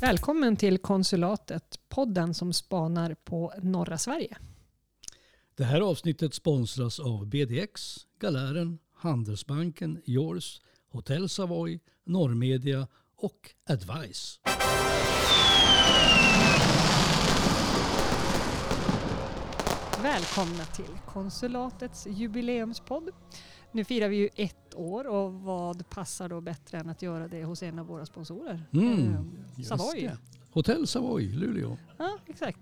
Välkommen till Konsulatet, podden som spanar på norra Sverige. Det här avsnittet sponsras av BDX, Galären, Handelsbanken, Yours, Hotell Savoy, Norrmedia och Advice. Välkomna till Konsulatets jubileumspodd. Nu firar vi ju ett år och vad passar då bättre än att göra det hos en av våra sponsorer? Mm, Eh, Savoy. Hotell Savoy, Luleå. Ja, exakt.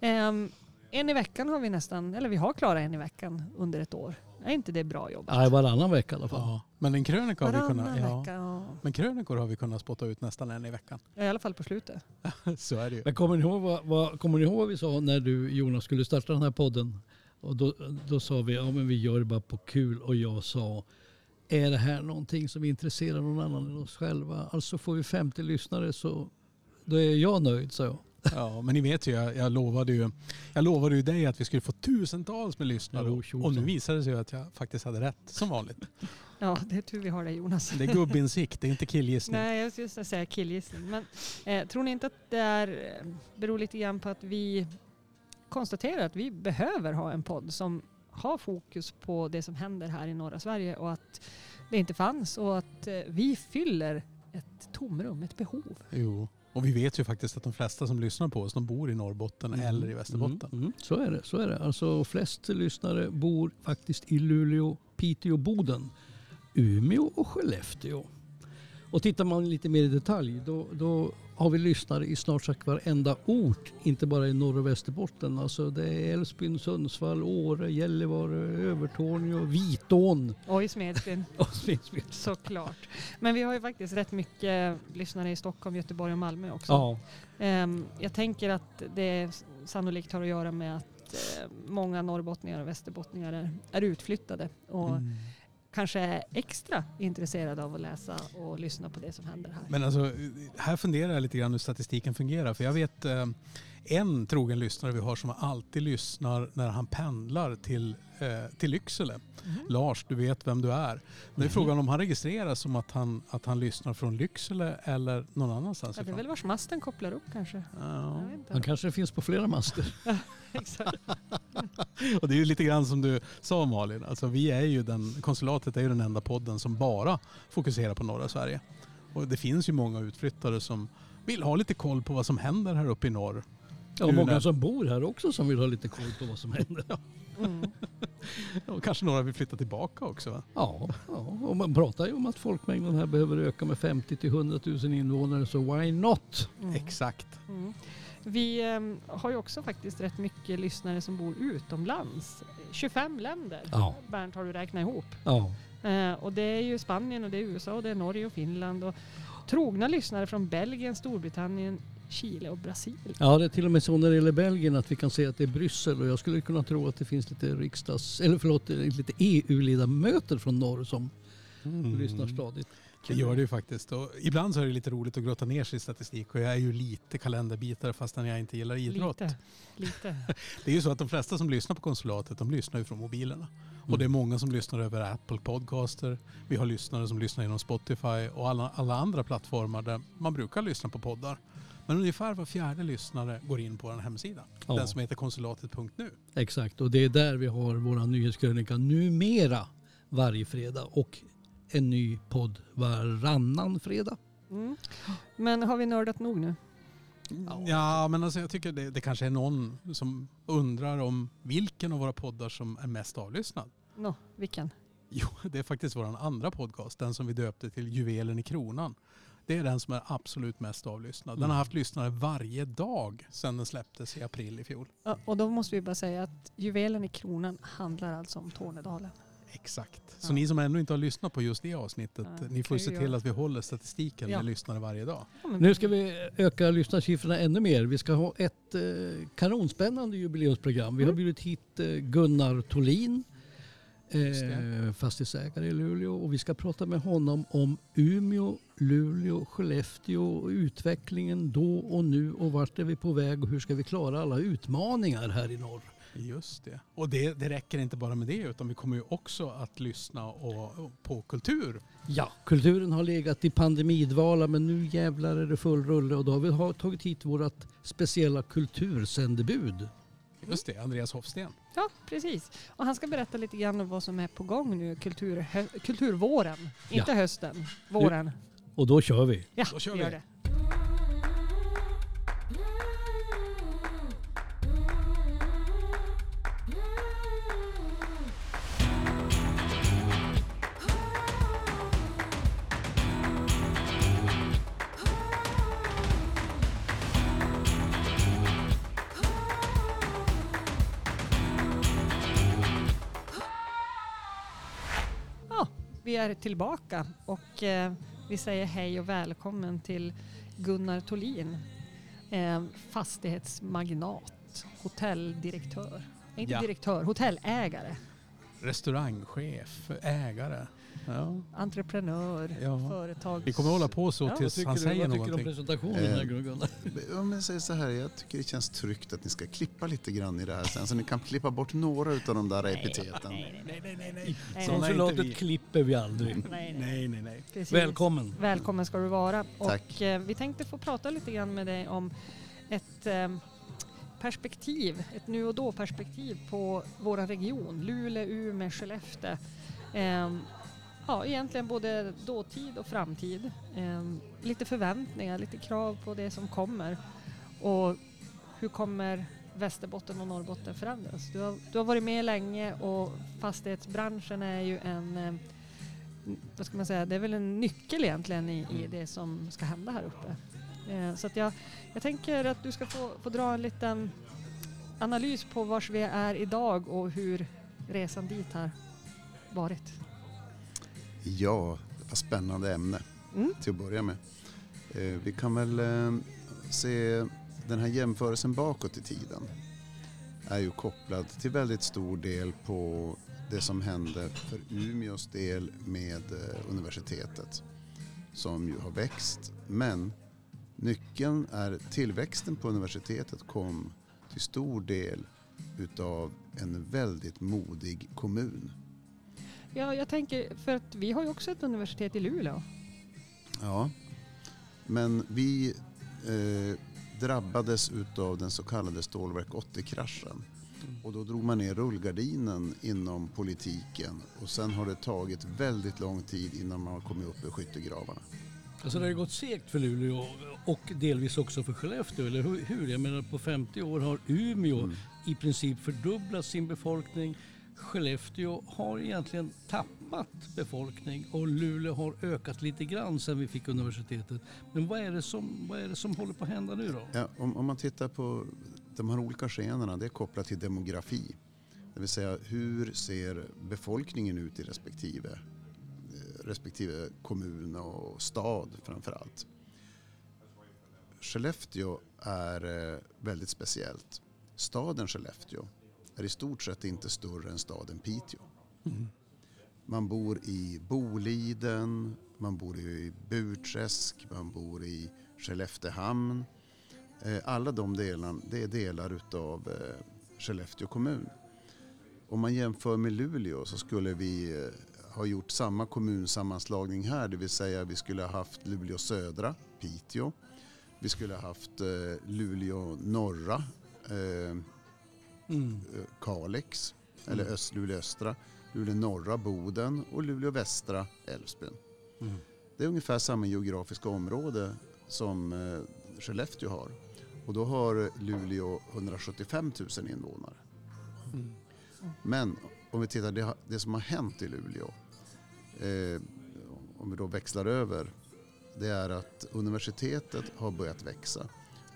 Ehm, en i veckan har vi nästan, eller vi har klarat en i veckan under ett år. Är inte det bra jobbat? Nej, varannan vecka i alla fall. Ja, men en krönika har vi kunnat, ja, vecka, ja. men krönikor har vi kunnat spotta ut nästan en i veckan. I alla fall på slutet. Så är det ju. Men kommer ni, ihåg vad, vad, kommer ni ihåg vad vi sa när du Jonas skulle starta den här podden? Och då, då sa vi, ja men vi gör det bara på kul och jag sa, är det här någonting som intresserar någon annan än oss själva? Alltså får vi 50 lyssnare så då är jag nöjd, jag. Ja, men ni vet ju, jag, jag, lovade ju, jag lovade ju dig att vi skulle få tusentals med lyssnare. Jo, och, nu visade det sig att jag faktiskt hade rätt, som vanligt. Ja, det är tur vi har dig Jonas. Det är gubbinsikt, det är inte killgissning. Nej, jag skulle säga killgissning. Men eh, tror ni inte att det är, eh, beror lite grann på att vi konstaterar att vi behöver ha en podd som har fokus på det som händer här i norra Sverige och att det inte fanns och att eh, vi fyller ett tomrum, ett behov. Jo, och vi vet ju faktiskt att de flesta som lyssnar på oss, de bor i Norrbotten eller i Västerbotten. Mm, mm, så är det. Så är det. Alltså, flest lyssnare bor faktiskt i Luleå, Piteå, Boden, Umeå och Skellefteå. Och tittar man lite mer i detalj då, då har vi lyssnare i snart sagt varenda ort, inte bara i Norr och Västerbotten. Alltså det är Älvsbyn, Sundsvall, Åre, Gällivare, Övertorneå, Vitån Oj, Smedsbyn. och Smedsbyn. Såklart. Men vi har ju faktiskt rätt mycket lyssnare i Stockholm, Göteborg och Malmö också. Ja, Ehm, jag tänker att det sannolikt har att göra med att eh, många norrbottningar och västerbottningar är, är utflyttade och Mm. Kanske är extra intresserade av att läsa och lyssna på det som händer här. Men alltså, här funderar jag lite grann hur statistiken fungerar. För jag vet eh, en trogen lyssnare vi har som alltid lyssnar när han pendlar till, eh, till Lycksele. Mhm. Lars, du vet vem du är. Nu är Mhm. frågan om han registreras som att han, att han lyssnar från Lycksele eller någon annanstans Ja, det är ifrån. väl vars masten kopplar upp kanske. Ja. Han kanske finns på flera master. Exakt. Och det är ju lite grann som du sa Malin. Alltså, vi är ju den, konsulatet är ju den enda podden som bara fokuserar på norra Sverige. Och det finns ju många utflyttare som vill ha lite koll på vad som händer här uppe i norr. Ja, och många när- som bor här också som vill ha lite koll på vad som händer. Mm. Och kanske några vill flytta tillbaka också va? Ja, ja, och man pratar ju om att folkmängden här behöver öka med 50 till 100 000 invånare, så why not? Mm. Exakt. Mm. Vi ehm, har ju också faktiskt rätt mycket lyssnare som bor utomlands. 25 länder. Ja. Bernt har du räknat ihop. Ja, Eh, och det är ju Spanien och det är USA och det är Norge och Finland och trogna lyssnare från Belgien, Storbritannien, Chile och Brasilien. ja det är till och med så när det gäller Belgien att vi kan se att det är Bryssel och jag skulle kunna tro att det finns lite riksdags, eller förlåt, lite EU-ledamöter från norr som lyssnar stadigt. Det gör det ju faktiskt. Och ibland så är det lite roligt att grotta ner sig i statistik och jag är ju lite kalenderbitare fastän jag inte gillar idrott. Lite. Lite. Det är ju så att de flesta som lyssnar på konsulatet de lyssnar ju från mobilerna. Och det är många som lyssnar över Apple Podcaster. Vi har lyssnare som lyssnar genom Spotify och alla, alla andra plattformar där man brukar lyssna på poddar. Men ungefär var fjärde lyssnare går in på vår hemsida. Ja. Den som heter konsulatet.nu. Exakt, och det är där vi har vår nyhetskrönika numera varje fredag och en ny podd varannan fredag. Mm. Men har vi nördat nog nu? Ja, men alltså jag tycker det, det kanske är någon som undrar om vilken av våra poddar som är mest avlyssnad. Nå, vilken? Jo, det är faktiskt vår andra podcast, den som vi döpte till Juvelen i kronan. Det är den som är absolut mest avlyssnad. Den har haft lyssnare varje dag sedan den släpptes i april i fjol. Ja, och då måste vi bara säga att juvelen i kronan handlar alltså om Tornedalen. Exakt. Så Ja. ni som ännu inte har lyssnat på just det avsnittet, Ja, ni får se till att vi håller statistiken Ja. med lyssnare varje dag. Nu ska vi öka lyssnarsiffrorna ännu mer. Vi ska ha ett eh, kanonspännande jubileumsprogram. Vi har Mm. bjudit hit eh, Gunnar Tolin, eh, fastighetsägare i Luleå. Och vi ska prata med honom om Umeå, Luleå, Skellefteå och utvecklingen då och nu och vart är vi på väg och hur ska vi klara alla utmaningar här i norr. Just det. Och det, det räcker inte bara med det utan vi kommer ju också att lyssna och, och på kultur. Ja, kulturen har legat i pandemidvala men nu jävlar är det full rulle och då har vi ha- tagit hit vårt speciella kultursändebud. Just det, Andreas Hofsten. Ja, precis. Och han ska berätta lite grann om vad som är på gång nu, kultur, hö, kulturvåren. Inte hösten, våren. Och då kör vi. Ja, Då kör vi gör vi. det. Vi är tillbaka och eh, vi säger hej och välkommen till Gunnar Tolin, eh, fastighetsmagnat, hotelldirektör. Inte Ja. direktör, hotellägare, Restaurangchef, ägare. Ja. entreprenör, Ja. företag. Vi kommer hålla på så Ja. tills han säger vad tycker du om någonting. presentationen Eh? Om jag säger så här, jag tycker det känns tryggt att ni ska klippa lite grann i det här sen så ni kan klippa bort några utav de där epiteten. Nej, nej, Nej, nej, nej, nej. Konsulatet klipper vi aldrig. nej, nej. Nej, nej, nej. Precis. Välkommen. Välkommen ska du vara. Tack. Och, eh, vi tänkte få prata lite grann med dig om ett eh, perspektiv, ett nu och då perspektiv på vår region, Luleå, Umeå, Skellefteå. Ja, egentligen både dåtid och framtid. Eh, lite förväntningar, lite krav på det som kommer. Och hur kommer Västerbotten och Norrbotten förändras? Du har, du har varit med länge och fastighetsbranschen är ju en eh, vad ska man säga, det är väl en nyckel egentligen i, i det som ska hända här uppe. Eh, så att jag, jag tänker att du ska få, få dra en liten analys på vars vi är idag och hur resan dit har varit. Ja, var spännande ämne Mm. till att börja med. Eh, Vi kan väl eh, se den här jämförelsen bakåt i tiden är ju kopplad till väldigt stor del på det som hände för Umeås del med eh, universitetet som ju har växt. Men nyckeln är tillväxten på universitetet kom till stor del utav en väldigt modig kommun. Ja, jag tänker, för att vi har ju också ett universitet i Luleå. Ja, men vi eh, drabbades utav den så kallade stålverk 80-kraschen. Och då drog man ner rullgardinen inom politiken och sen har det tagit väldigt lång tid innan man har kommit upp ur skyttegravarna. Alltså det har ju gått segt för Luleå och delvis också för Skellefteå, eller hur- hur? Jag menar på 50 år har Umeå Mm. i princip fördubblat sin befolkning. Skellefteå har egentligen tappat befolkning och Luleå har ökat lite grann sedan vi fick universitetet. Men vad är det som, vad är det som håller på att hända nu då? Ja, om, om man tittar på de här olika skenorna, det är kopplat till demografi. Det vill säga hur ser befolkningen ut i respektive, eh, respektive kommun och stad framför allt. Skellefteå är eh, väldigt speciellt. Staden Skellefteå är i stort sett inte större än staden Piteå. Mm. Man bor i Boliden, man bor i Burträsk, man bor i Skelleftehamn. Eh, alla de delarna, det är delar utav eh, Skellefteå kommun. Om man jämför med Luleå så skulle vi eh, ha gjort samma kommunsammanslagning här, det vill säga vi skulle ha haft Luleå södra, Piteå. Vi skulle ha haft Luleå norra, Mm. Kalix, eller Mm. Öst, Luleå östra, Luleå norra, Boden och Luleå västra, Älvsbyn. Mm. Det är ungefär samma geografiska område som eh, Skellefteå har. Och då har Luleå 175 000 invånare. Mm. Men om vi tittar det, det som har hänt i Luleå, eh, om vi då växlar över, det är att universitetet har börjat växa.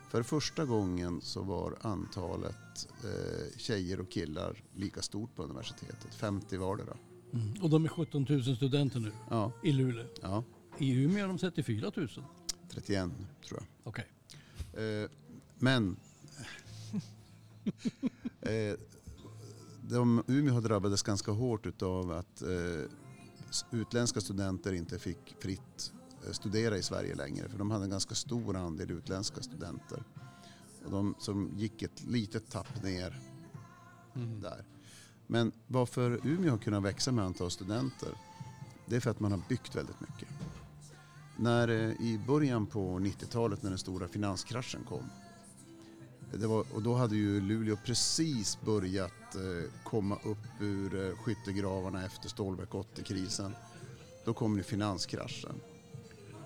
För första gången så var antalet eh, tjejer och killar lika stort på universitetet, 50 vardera. Mm. Och de är 17 000 studenter nu Ja, i Luleå. ja, I Umeå är de 34 000. 31 tror jag. Okej. Eh, men eh, de, Umeå har drabbades ganska hårt av att eh, utländska studenter inte fick fritt studera i Sverige längre. För de hade en ganska stor andel utländska studenter. Och de som gick ett litet tapp ner Mm. där. Men varför Umeå har kunnat växa med antal studenter, det är för att man har byggt väldigt mycket. När, eh, I början på 90-talet när den stora finanskraschen kom, det var, och då hade ju Luleå precis börjat eh, komma upp ur eh, skyttegravarna efter Stålverk 80-krisen. Då kom ju finanskraschen.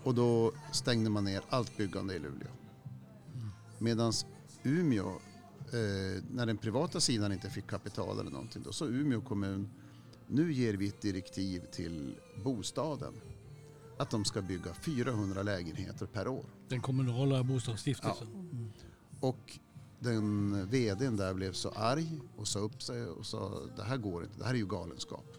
Och då stängde man ner allt byggande i Luleå. Medan Umeå, eh, när den privata sidan inte fick kapital eller någonting, då sa Umeå kommun, nu ger vi ett direktiv till bostaden att de ska bygga 400 lägenheter per år. Den kommunala bostadsstiftelsen. Och den vdn där blev så arg och sa upp sig och sa det här går inte, det här är ju galenskap.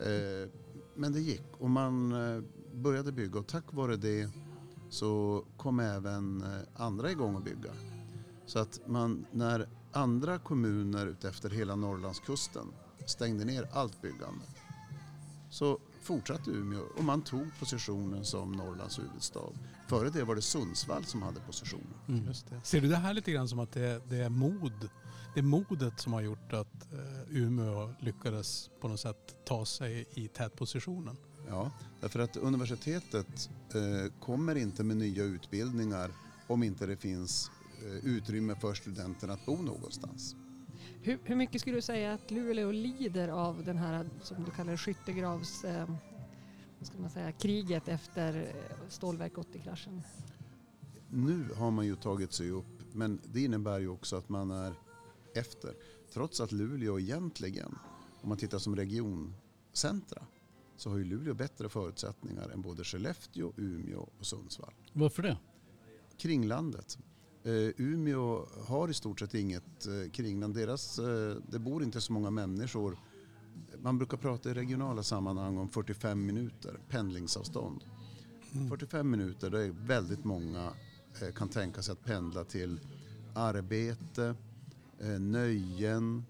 Eh, men det gick och man eh, började bygga och tack vare det så kom även eh, andra igång att bygga. Så att man, när andra kommuner utefter hela Norrlandskusten stängde ner allt byggande så fortsatte Umeå och man tog positionen som Norrlands huvudstad. Före det var det Sundsvall som hade positionen. Mm. Just det. Ser du det här lite grann som att det, det är mod, det är modet som har gjort att eh, Umeå lyckades på något sätt ta sig i tätpositionen? Ja, därför att universitetet eh, kommer inte med nya utbildningar om inte det finns eh, utrymme för studenterna att bo någonstans. Hur, hur mycket skulle du säga att Luleå lider av den här, som du kallar skyttegravs... Eh, vad ska man säga, kriget efter eh, Stålverk 80-kraschen? Nu har man ju tagit sig upp, men det innebär ju också att man är efter. Trots att Luleå egentligen, om man tittar som regioncentra, så har ju Luleå bättre förutsättningar än både Skellefteå, Umeå och Sundsvall. Varför det? kringlandet. Eh, Umeå har i stort sett inget eh, kringland. Deras, eh, det bor inte så många människor. Man brukar prata i regionala sammanhang om 45 minuter pendlingsavstånd. 45 minuter, det är väldigt många kan tänka sig att pendla till arbete, nöjen,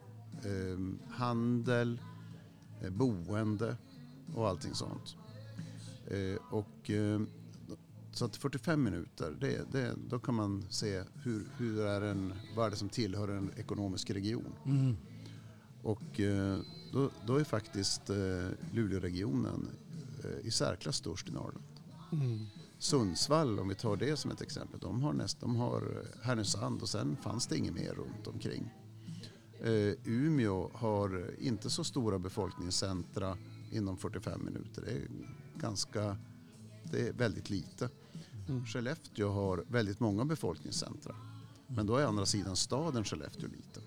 handel, boende och allting sånt. Eh, och, eh, så att 45 minuter, det, det, då kan man se hur, hur är en, vad är det som tillhör en ekonomisk region. Mm. Och eh, då, då är faktiskt Luleåregionen i särklass störst i Norrland. Mm. Sundsvall, om vi tar det som ett exempel, de har, näst, de har Härnösand och sen fanns det inget mer runt omkring. Eh, Umeå har inte så stora befolkningscentra inom 45 minuter. Det är ganska, det är väldigt lite. Mm. Skellefteå har väldigt många befolkningscentra. Men då är andra sidan staden Skellefteå liten.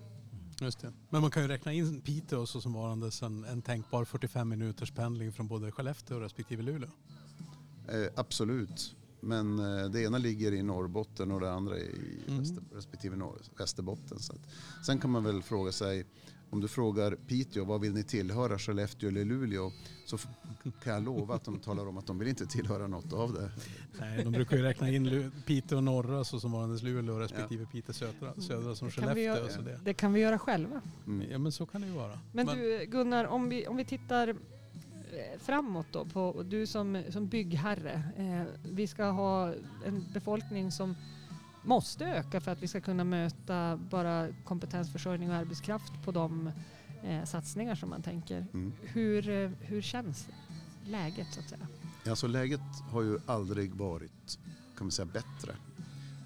Just det. Men man kan ju räkna in Piteå så som varandes en, en tänkbar 45 minuters pendling från både Skellefteå respektive Luleå. Eh, absolut. Men eh, det ena ligger i Norrbotten och det andra i Mm. väster, respektive norr, Västerbotten. Så att, sen kan man väl fråga sig, om du frågar Piteå, vad vill ni tillhöra, Skellefteå eller Luleå? Så kan jag lova att de talar om att de vill inte tillhöra något av det. Nej, de brukar ju räkna in Piteå norra så som varandes Luleå respektive Piteå södra, södra som Det kan, Skellefteå. göra, Så det. det kan vi göra själva. Mm. Ja men så kan det ju vara. Men du Gunnar, om vi, om vi tittar eh, framåt då, på du som, som byggherre. Eh, vi ska ha en befolkning som måste öka för att vi ska kunna möta bara kompetensförsörjning och arbetskraft på de eh, satsningar som man tänker. Mm. Hur, eh, hur känns läget så att säga? Alltså läget har ju aldrig varit kan man säga, bättre.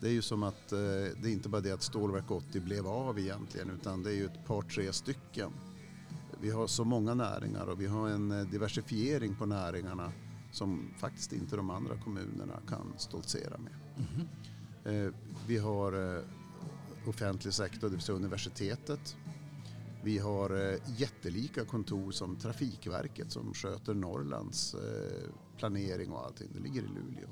Det är ju som att eh, det är inte bara det att Stålverk 80 blev av egentligen utan det är ju ett par tre stycken. Vi har så många näringar och vi har en eh, diversifiering på näringarna som faktiskt inte de andra kommunerna kan stoltsera med. Mhm. Eh, vi har eh, offentlig sektor, det vill säga universitetet. Vi har eh, jättelika kontor som Trafikverket som sköter Norrlands eh, planering och allting. Det ligger i Luleå.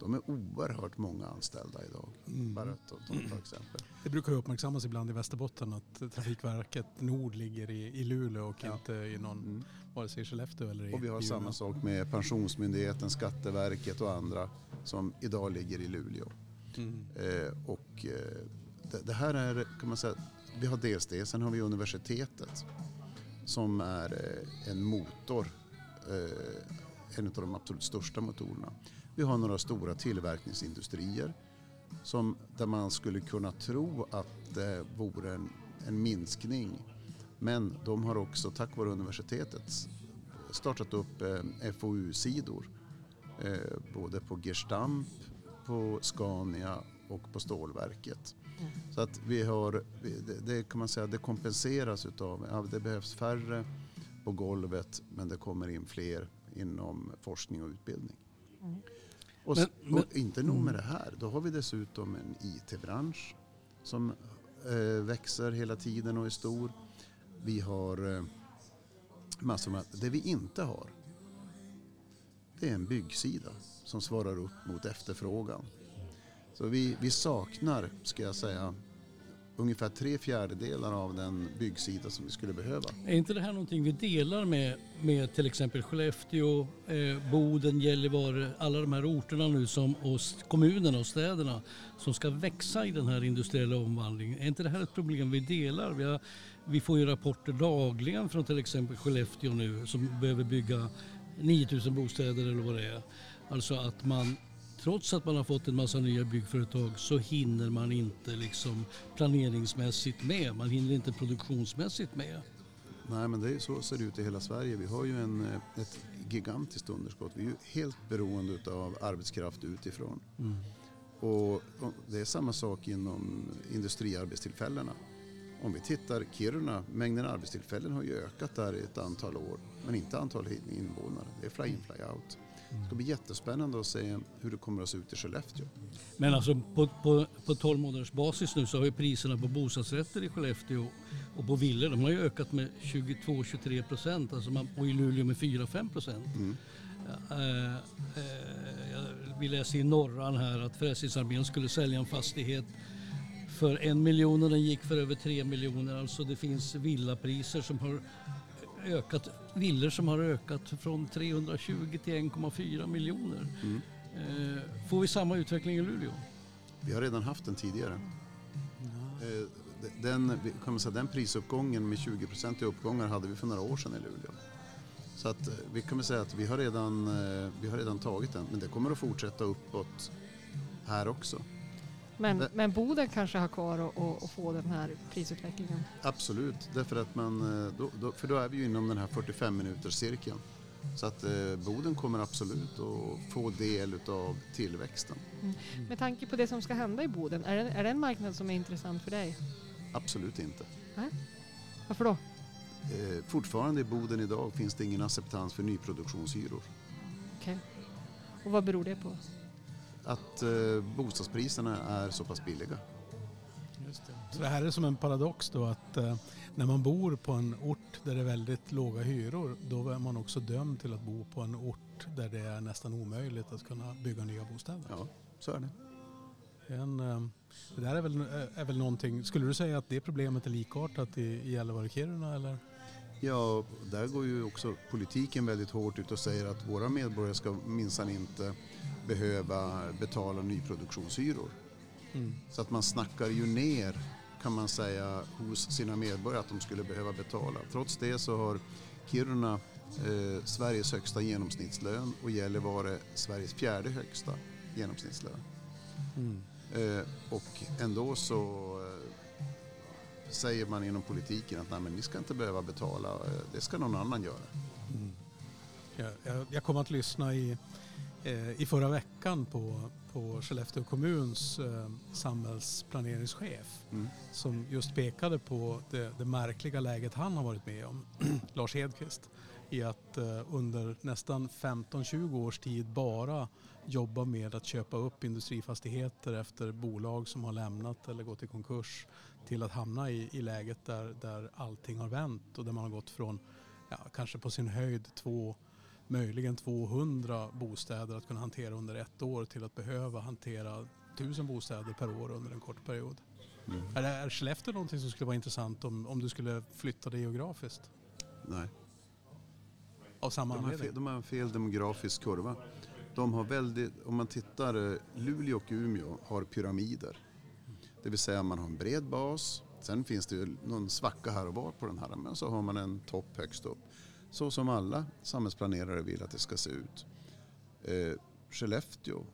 De är oerhört många anställda idag. Mm. Bara att ta exempel. Det brukar ju uppmärksammas ibland i Västerbotten att Trafikverket Nord ligger i, i Luleå och Ja. inte i någon, Mm. vare sig i Skellefteå eller i Och vi har samma sak med Pensionsmyndigheten, Skatteverket och andra som idag ligger i Luleå. Mm. Eh, och eh, det, det här är, kan man säga, vi har dels det, sen har vi universitetet som är eh, en motor, eh, en av de absolut största motorerna. Vi har några stora tillverkningsindustrier som, där man skulle kunna tro att det vore en, en minskning Men de har också tack vare universitetet startat upp eh, FoU-sidor. Eh, både på Gestamp, på Scania och på stålverket. Mm. Så att vi har, det, det kan man säga, det kompenseras utav, ja, det behövs färre på golvet men det kommer in fler inom forskning och utbildning. Mm. Och, Men- men- och inte nog med det här, då har vi dessutom en IT-bransch som eh, växer hela tiden och är stor. Vi har eh, massor med, det vi inte har det är en byggsida som svarar upp mot efterfrågan. Så vi, vi saknar, ska jag säga, ungefär tre fjärdedelar av den byggsida som vi skulle behöva. Är inte det här någonting vi delar med, med till exempel Skellefteå, eh, Boden, Gällivare, alla de här orterna nu som, och kommunerna och städerna som ska växa i den här industriella omvandlingen? Är inte det här ett problem vi delar? Vi, har, vi får ju rapporter dagligen från till exempel Skellefteå nu som behöver bygga 9000 bostäder eller vad det är. Alltså att man Trots att man har fått en massa nya byggföretag så hinner man inte liksom planeringsmässigt med. Man hinner inte produktionsmässigt med. Nej, men det är så ser det ut i hela Sverige. Vi har ju en, eh, ett gigantiskt underskott. Vi är ju helt beroende av arbetskraft utifrån. Och, och det är samma sak inom industriarbetstillfällena. Om vi tittar Kiruna, mängden arbetstillfällen har ju ökat där i ett antal år. Men inte antal invånare. Det är fly in fly out. Det ska bli jättespännande att se hur det kommer att se ut i Skellefteå. Men alltså på, på, på 12 månaders basis nu så har ju priserna på bostadsrätter i Skellefteå och på villor de har ju ökat med 22-23 procent alltså man, och i Luleå med 4-5 procent. Mm. Eh, eh, jag- vi läser i Norran här att Frälsningsarmén skulle sälja en fastighet för en miljon och den gick för över tre miljoner. Alltså det finns villapriser som har ökat, villor som har ökat från 320 till 1,4 miljoner. Mm. Eh, får vi samma utveckling i Luleå? Vi har redan haft den tidigare. Eh, Den, kan man säga, den prisuppgången med 20% i uppgångar hade vi för några år sedan i Luleå. Så att eh, vi kan väl säga att vi har, redan, eh, vi har redan tagit den, men det kommer att fortsätta uppåt här också. Men, Det- men Boden kanske har kvar att- att att få den här prisutvecklingen. Absolut, därför att man, eh, då, då, för då är vi ju inom den här 45 minuters cirkeln. Så att eh, Boden kommer absolut att få del av tillväxten. Med tanke på det som ska hända i Boden, är det, är det en marknad som är intressant för dig? Absolut inte. Varför då? Eh, fortfarande i Boden idag finns det ingen acceptans för nyproduktionshyror. Okej. Och vad beror det på? Att eh, bostadspriserna är så pass billiga. Just det. Så det här är som en paradox då att eh, när man bor på en ort där det är väldigt låga hyror då är man också dömd till att bo på en ort där det är nästan omöjligt att kunna bygga nya bostäder. Ja, så är det. En, eh, det där är väl, är väl någonting, skulle du säga att det problemet är likartat i, i Gällivare och Kiruna eller? Ja, där går ju också politiken väldigt hårt ut och säger att våra medborgare ska minsann inte behöva betala nyproduktionshyror. Mm. Så att man snackar ju ner kan man säga hos sina medborgare att de skulle behöva betala. Trots det så har Kiruna eh, Sveriges högsta genomsnittslön och Gällivare Sveriges fjärde högsta genomsnittslön. Mm. Eh, och ändå så säger man inom politiken att Nej, men ni ska inte behöva betala, eh, det ska någon annan göra. Mm. Jag, jag, kom att lyssna i, eh, i förra veckan på, på Skellefteå kommuns eh, samhällsplaneringschef Mm. som just pekade på det, det märkliga läget han har varit med om, Lars Hedqvist, i att eh, under nästan 15-20 års tid bara jobba med att köpa upp industrifastigheter efter bolag som har lämnat eller gått i konkurs till att hamna i, i läget där, där allting har vänt och där man har gått från ja, kanske på sin höjd två, möjligen 200 bostäder att kunna hantera under ett år till att behöva hantera tusen bostäder per år under en kort period. Mm. Är, är Skellefteå någonting som skulle vara intressant om, om du skulle flytta det geografiskt? Nej. Av samma De har, fel, de har en fel demografisk kurva. De har väldigt, om man tittar, eh, Luleå och Umeå har pyramider. Det vill säga man har en bred bas, sen finns det ju någon svacka här och var på den här, men så har man en topp högst upp. Så som alla samhällsplanerare vill att det ska se ut. Eh, Skellefteå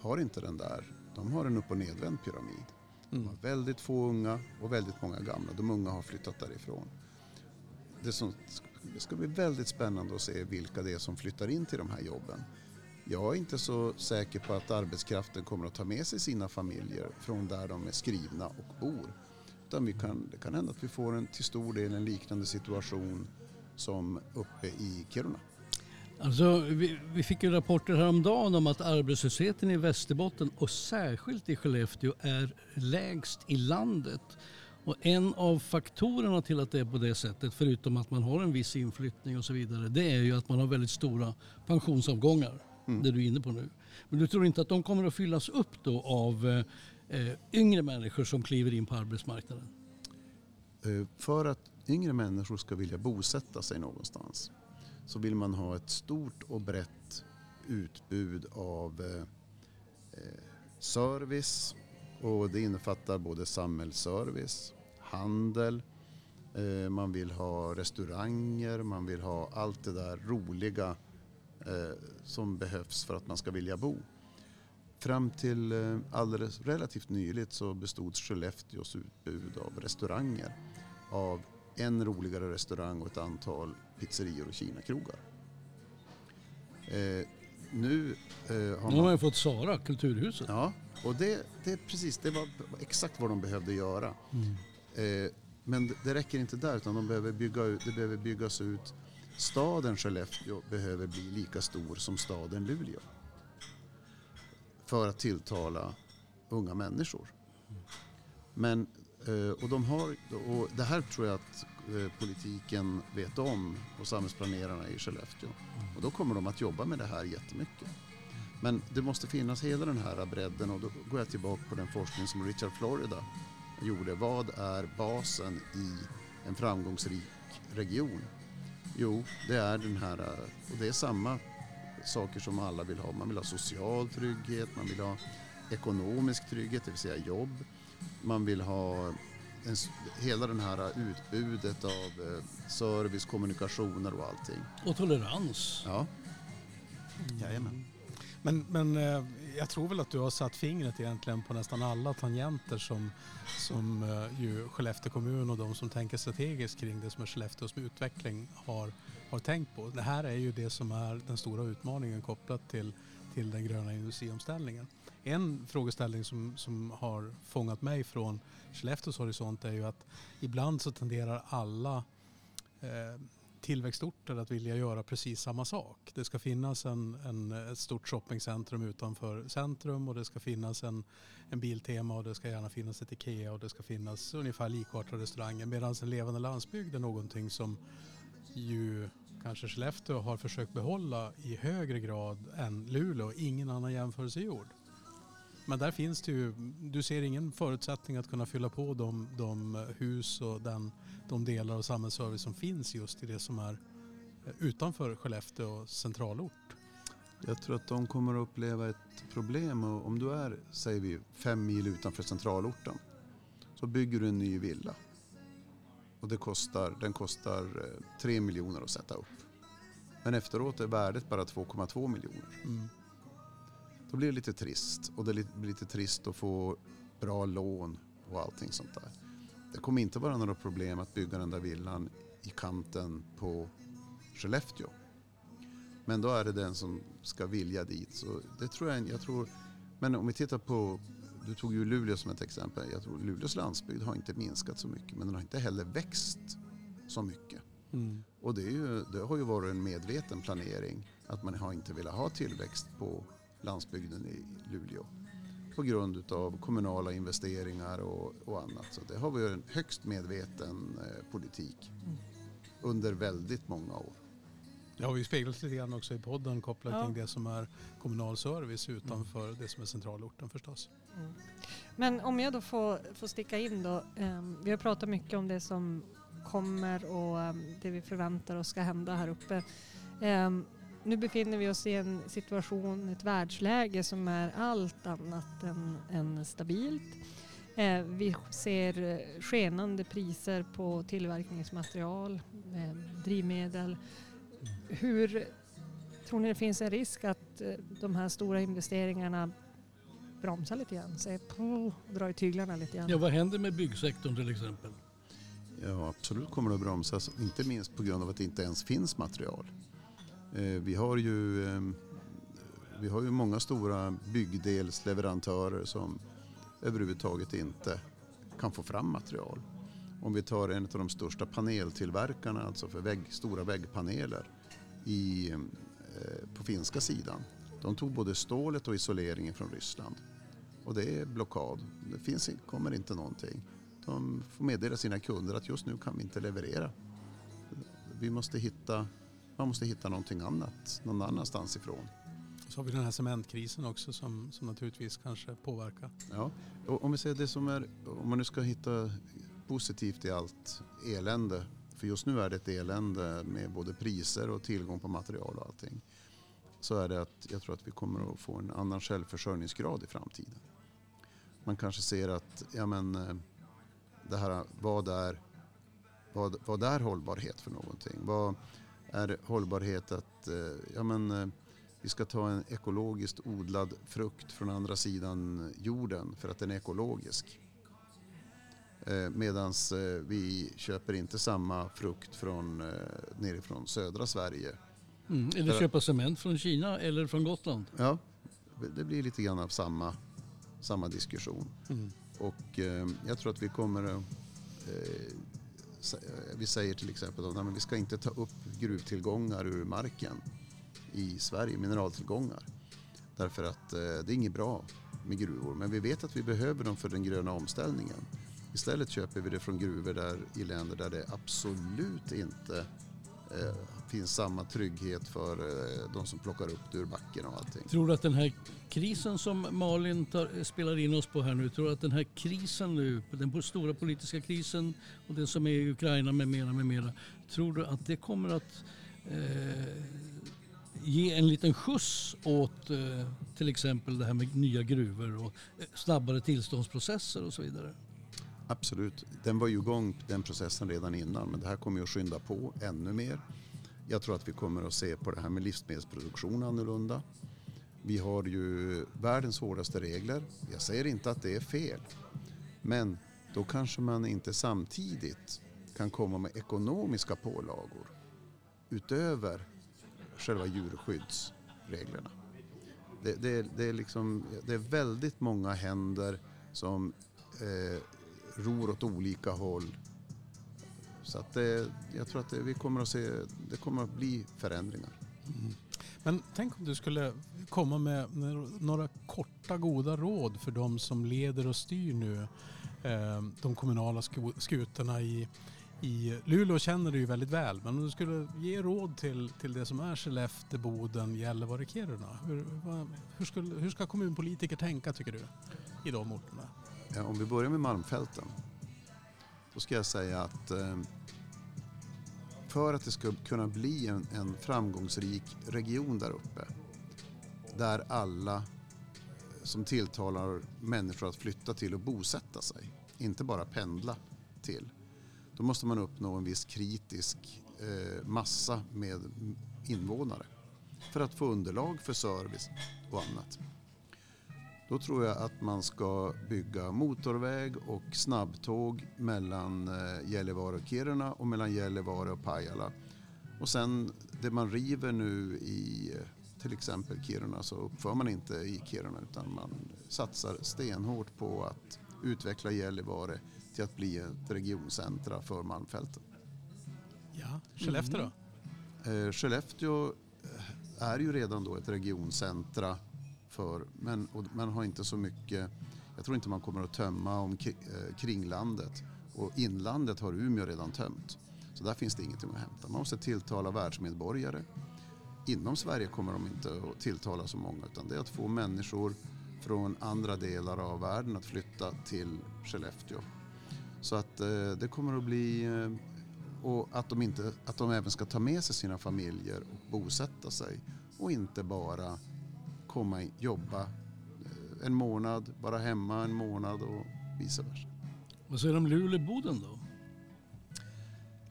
har inte den där, de har en upp och nedvänd pyramid. De Mm. har väldigt få unga och väldigt många gamla. De unga har flyttat därifrån. det, som, det ska bli väldigt spännande att se vilka det är som flyttar in till de här jobben. Jag är inte så säker på att arbetskraften kommer att ta med sig sina familjer från där de är skrivna och bor. Utan vi kan, det kan hända att vi får en, till stor del en liknande situation som uppe i Kiruna. Alltså, vi, vi fick ju rapporter häromdagen om att arbetslösheten i Västerbotten och särskilt i Skellefteå är lägst i landet. Och en av faktorerna till att det är på det sättet, förutom att man har en viss inflyttning och så vidare, det är ju att man har väldigt stora pensionsavgångar. Mm. Det du är inne på nu. Men du tror inte att de kommer att fyllas upp då av eh, yngre människor som kliver in på arbetsmarknaden? Eh, För att yngre människor ska vilja bosätta sig någonstans så vill man ha ett stort och brett utbud av eh, eh, service och det innefattar både samhällsservice, handel, eh, man vill ha restauranger, man vill ha allt det där roliga eh, som behövs för att man ska vilja bo. Fram till eh, alldeles relativt nyligt så bestod Skellefteås utbud av restauranger av en roligare restaurang och ett antal pizzerior och kinakrogar. Eh, nu eh, har Nu har man... man fått Sara, Kulturhuset. Ja, och det, det är precis det var exakt vad de behövde göra. Mm. Eh, men det- det räcker inte där utan de behöver bygga ut, det behöver byggas ut. Staden Skellefteå behöver bli lika stor som staden Luleå. För att tilltala unga människor. Men, eh, och, de har, och det här tror jag att eh, politiken vet om och samhällsplanerarna i Skellefteå. Och då kommer de att jobba med det här jättemycket. Men det måste finnas hela den här bredden och då går jag tillbaka på den forskning som Richard Florida gjorde. Vad är basen i en framgångsrik region? Jo, det är den här, och det är samma saker som alla vill ha. Man vill ha social trygghet, man vill ha ekonomisk trygghet, det vill säga jobb. Man vill ha en, hela den här utbudet av eh, service, kommunikationer och allting. Och tolerans. Ja, jajamän. Men, men eh, jag tror väl att du har satt fingret egentligen på nästan alla tangenter som, som eh, ju Skellefteå kommun och de som tänker strategiskt kring det som är Skellefteås utveckling har, har tänkt på. Det här är ju det som är den stora utmaningen kopplat till, till den gröna industriomställningen. En frågeställning som, som har fångat mig från Skellefteås horisont är ju att ibland så tenderar alla eh, tillväxtorter att vilja göra precis samma sak. Det ska finnas en, en, ett stort shoppingcentrum utanför centrum och det ska finnas en, en Biltema och det ska gärna finnas ett Ikea och det ska finnas ungefär likartade restauranger. Medan en levande landsbygd är någonting som ju kanske Skellefteå har försökt behålla i högre grad än Luleå. Ingen annan jämförelse gjord. Men där finns det ju, du ser ingen förutsättning att kunna fylla på de, de hus och den, de delar av samhällsservice som finns just i det som är eh, utanför Skellefteå centralort. Jag tror att de kommer att uppleva ett problem och om du är, säger vi, fem mil utanför centralorten så bygger du en ny villa. Och det kostar, den kostar eh, 3 miljoner att sätta upp. Men efteråt är värdet bara 2,2 miljoner. Mm. Då blir det lite trist och det blir lite trist att få bra lån och allting sånt där. Det kommer inte vara några problem att bygga den där villan i kanten på Skellefteå. Men då är det den som ska vilja dit. Så det tror jag, jag tror, men om vi tittar på, du tog ju Luleå som ett exempel. Jag tror Luleås landsbygd har inte minskat så mycket men den har inte heller växt så mycket. Mm. Och det, är ju, det har ju varit en medveten planering att man har inte velat ha tillväxt på landsbygden i Luleå på grund av kommunala investeringar och, och annat. Så det har varit en högst medveten eh, politik under väldigt många år. Ja, vi speglas lite grann också i podden kopplat Ja. kring det som är kommunal service utanför det som är centralorten förstås. Mm. Men om jag då får, får sticka in då. ehm, vi har pratat mycket om det som kommer och ehm, det vi förväntar oss ska hända här uppe. Ehm, nu befinner vi oss i en situation, ett världsläge som är allt annat än, än stabilt. Eh, vi ser skenande priser på tillverkningsmaterial, eh, drivmedel. Hur tror ni det finns en risk att eh, de här stora investeringarna bromsar lite grann, säger puh, drar i tyglarna lite grann? Ja, vad händer med byggsektorn till exempel? Ja, absolut kommer det att bromsas. Inte minst på grund av att det inte ens finns material. Eh, vi har ju, eh, vi har ju många stora byggdelsleverantörer som överhuvudtaget inte kan få fram material. Om vi tar en av de största paneltillverkarna, alltså för vägg, stora väggpaneler i, ehm, eh, på finska sidan. De tog både stålet och isoleringen från Ryssland. Och det är blockad. Det finns, kommer inte någonting. De får meddela sina kunder att just nu kan vi inte leverera. Vi måste hitta, man måste hitta någonting annat, någon annanstans ifrån. Så har vi den här cementkrisen också som, som naturligtvis kanske påverkar. Ja, och om vi säger det som är, om man nu ska hitta positivt i allt elände, för just nu är det ett elände med både priser och tillgång på material och allting, så är det att jag tror att vi kommer att få en annan självförsörjningsgrad i framtiden. Man kanske ser att, ja men, eh, det här, vad är, vad, vad är hållbarhet för någonting? Vad är hållbarhet att, eh, ja men, eh, vi ska ta en ekologiskt odlad frukt från andra sidan jorden för att den är ekologisk. Medan vi köper inte samma frukt från, nerifrån södra Sverige. Mm, eller För- köpa cement från Kina eller från Gotland. Ja, det blir lite grann av samma, samma diskussion. Mm. Och eh, jag tror att vi kommer. Eh, vi säger till exempel att vi ska inte ta upp gruvtillgångar ur marken i Sverige, mineraltillgångar. Därför att eh, det är inget bra med gruvor. Men vi vet att vi behöver dem för den gröna omställningen. Istället köper vi det från gruvor där, i länder där det absolut inte eh, finns samma trygghet för eh, de som plockar upp det ur backen och allting. Tror du att den här krisen som Malin tar, spelar in oss på här nu, tror du att den här krisen nu, den stora politiska krisen och den som är i Ukraina med mera, med mera, tror du att det kommer att eh, ge en liten skjuts åt eh, till exempel det här med nya gruvor och eh, snabbare tillståndsprocesser och så vidare? Absolut. Den var ju igång den processen redan innan men det här kommer ju att skynda på ännu mer. Jag tror att vi kommer att se på det här med livsmedelsproduktion annorlunda. Vi har ju världens hårdaste regler. Jag säger inte att det är fel. Men då kanske man inte samtidigt kan komma med ekonomiska pålagor utöver själva djurskyddsreglerna. Det, det, det, är, liksom, det är väldigt många händer som eh, ror åt olika håll. Så att det, jag tror att det, vi kommer att se, det kommer att bli förändringar. Men tänk om du skulle komma med några korta goda råd för de som leder och styr nu eh, de kommunala skutorna i, i Luleå känner du ju väldigt väl. Men om du skulle ge råd till, till det som är Skellefteå, Boden, Gällivare, Kiruna. Hur, vad, hur, skulle, hur ska kommunpolitiker tänka tycker du i de orterna? Ja, om vi börjar med Malmfälten. Då ska jag säga att eh, för att det ska kunna bli en, en framgångsrik region där uppe där alla som tilltalar människor att flytta till och bosätta sig, inte bara pendla till. Då måste man uppnå en viss kritisk eh, massa med invånare för att få underlag för service och annat. Då tror jag att man ska bygga motorväg och snabbtåg mellan eh, Gällivare och Kiruna och mellan Gällivare och Pajala. Och sen det man river nu i eh, till exempel Kiruna så uppför man inte i Kiruna utan man satsar stenhårt på att utveckla Gällivare till att bli ett regioncentra för Malmfälten. Ja, Skellefteå då? Eh, Skellefteå är ju redan då ett regioncentra för, men och man har inte så mycket, jag tror inte man kommer att tömma om eh, kringlandet och inlandet har Umeå redan tömt. Så där finns det ingenting att hämta. Man måste tilltala världsmedborgare. Inom Sverige kommer de inte att tilltala så många utan det är att få människor från andra delar av världen att flytta till Skellefteå. Så att eh, det kommer att bli eh, och att de, inte, att de även ska ta med sig sina familjer och bosätta sig och inte bara komma och jobba eh, en månad, vara hemma en månad och vice versa. Vad säger du om Luleå-Boden då?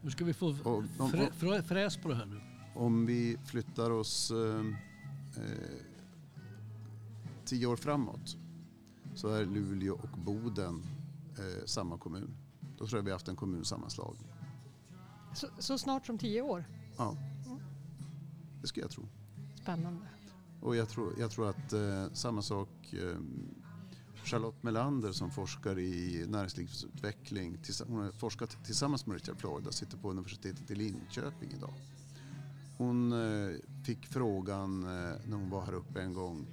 Hur ska vi få de- frä, frä, fräs på det här nu? Om vi flyttar oss eh, eh, tio år framåt så är Luleå och Boden eh, samma kommun. Då tror jag vi har haft en kommunsammanslagning. Så, så snart som tio år? Ja, Mm. det skulle jag tro. Spännande. Och jag tror, jag tror att eh, samma sak eh, Charlotte Melander som forskar i näringslivsutveckling, hon har forskat tillsammans med Richard Florida, sitter på universitetet i Linköping idag. Hon eh, fick frågan eh, när hon var här uppe en gång,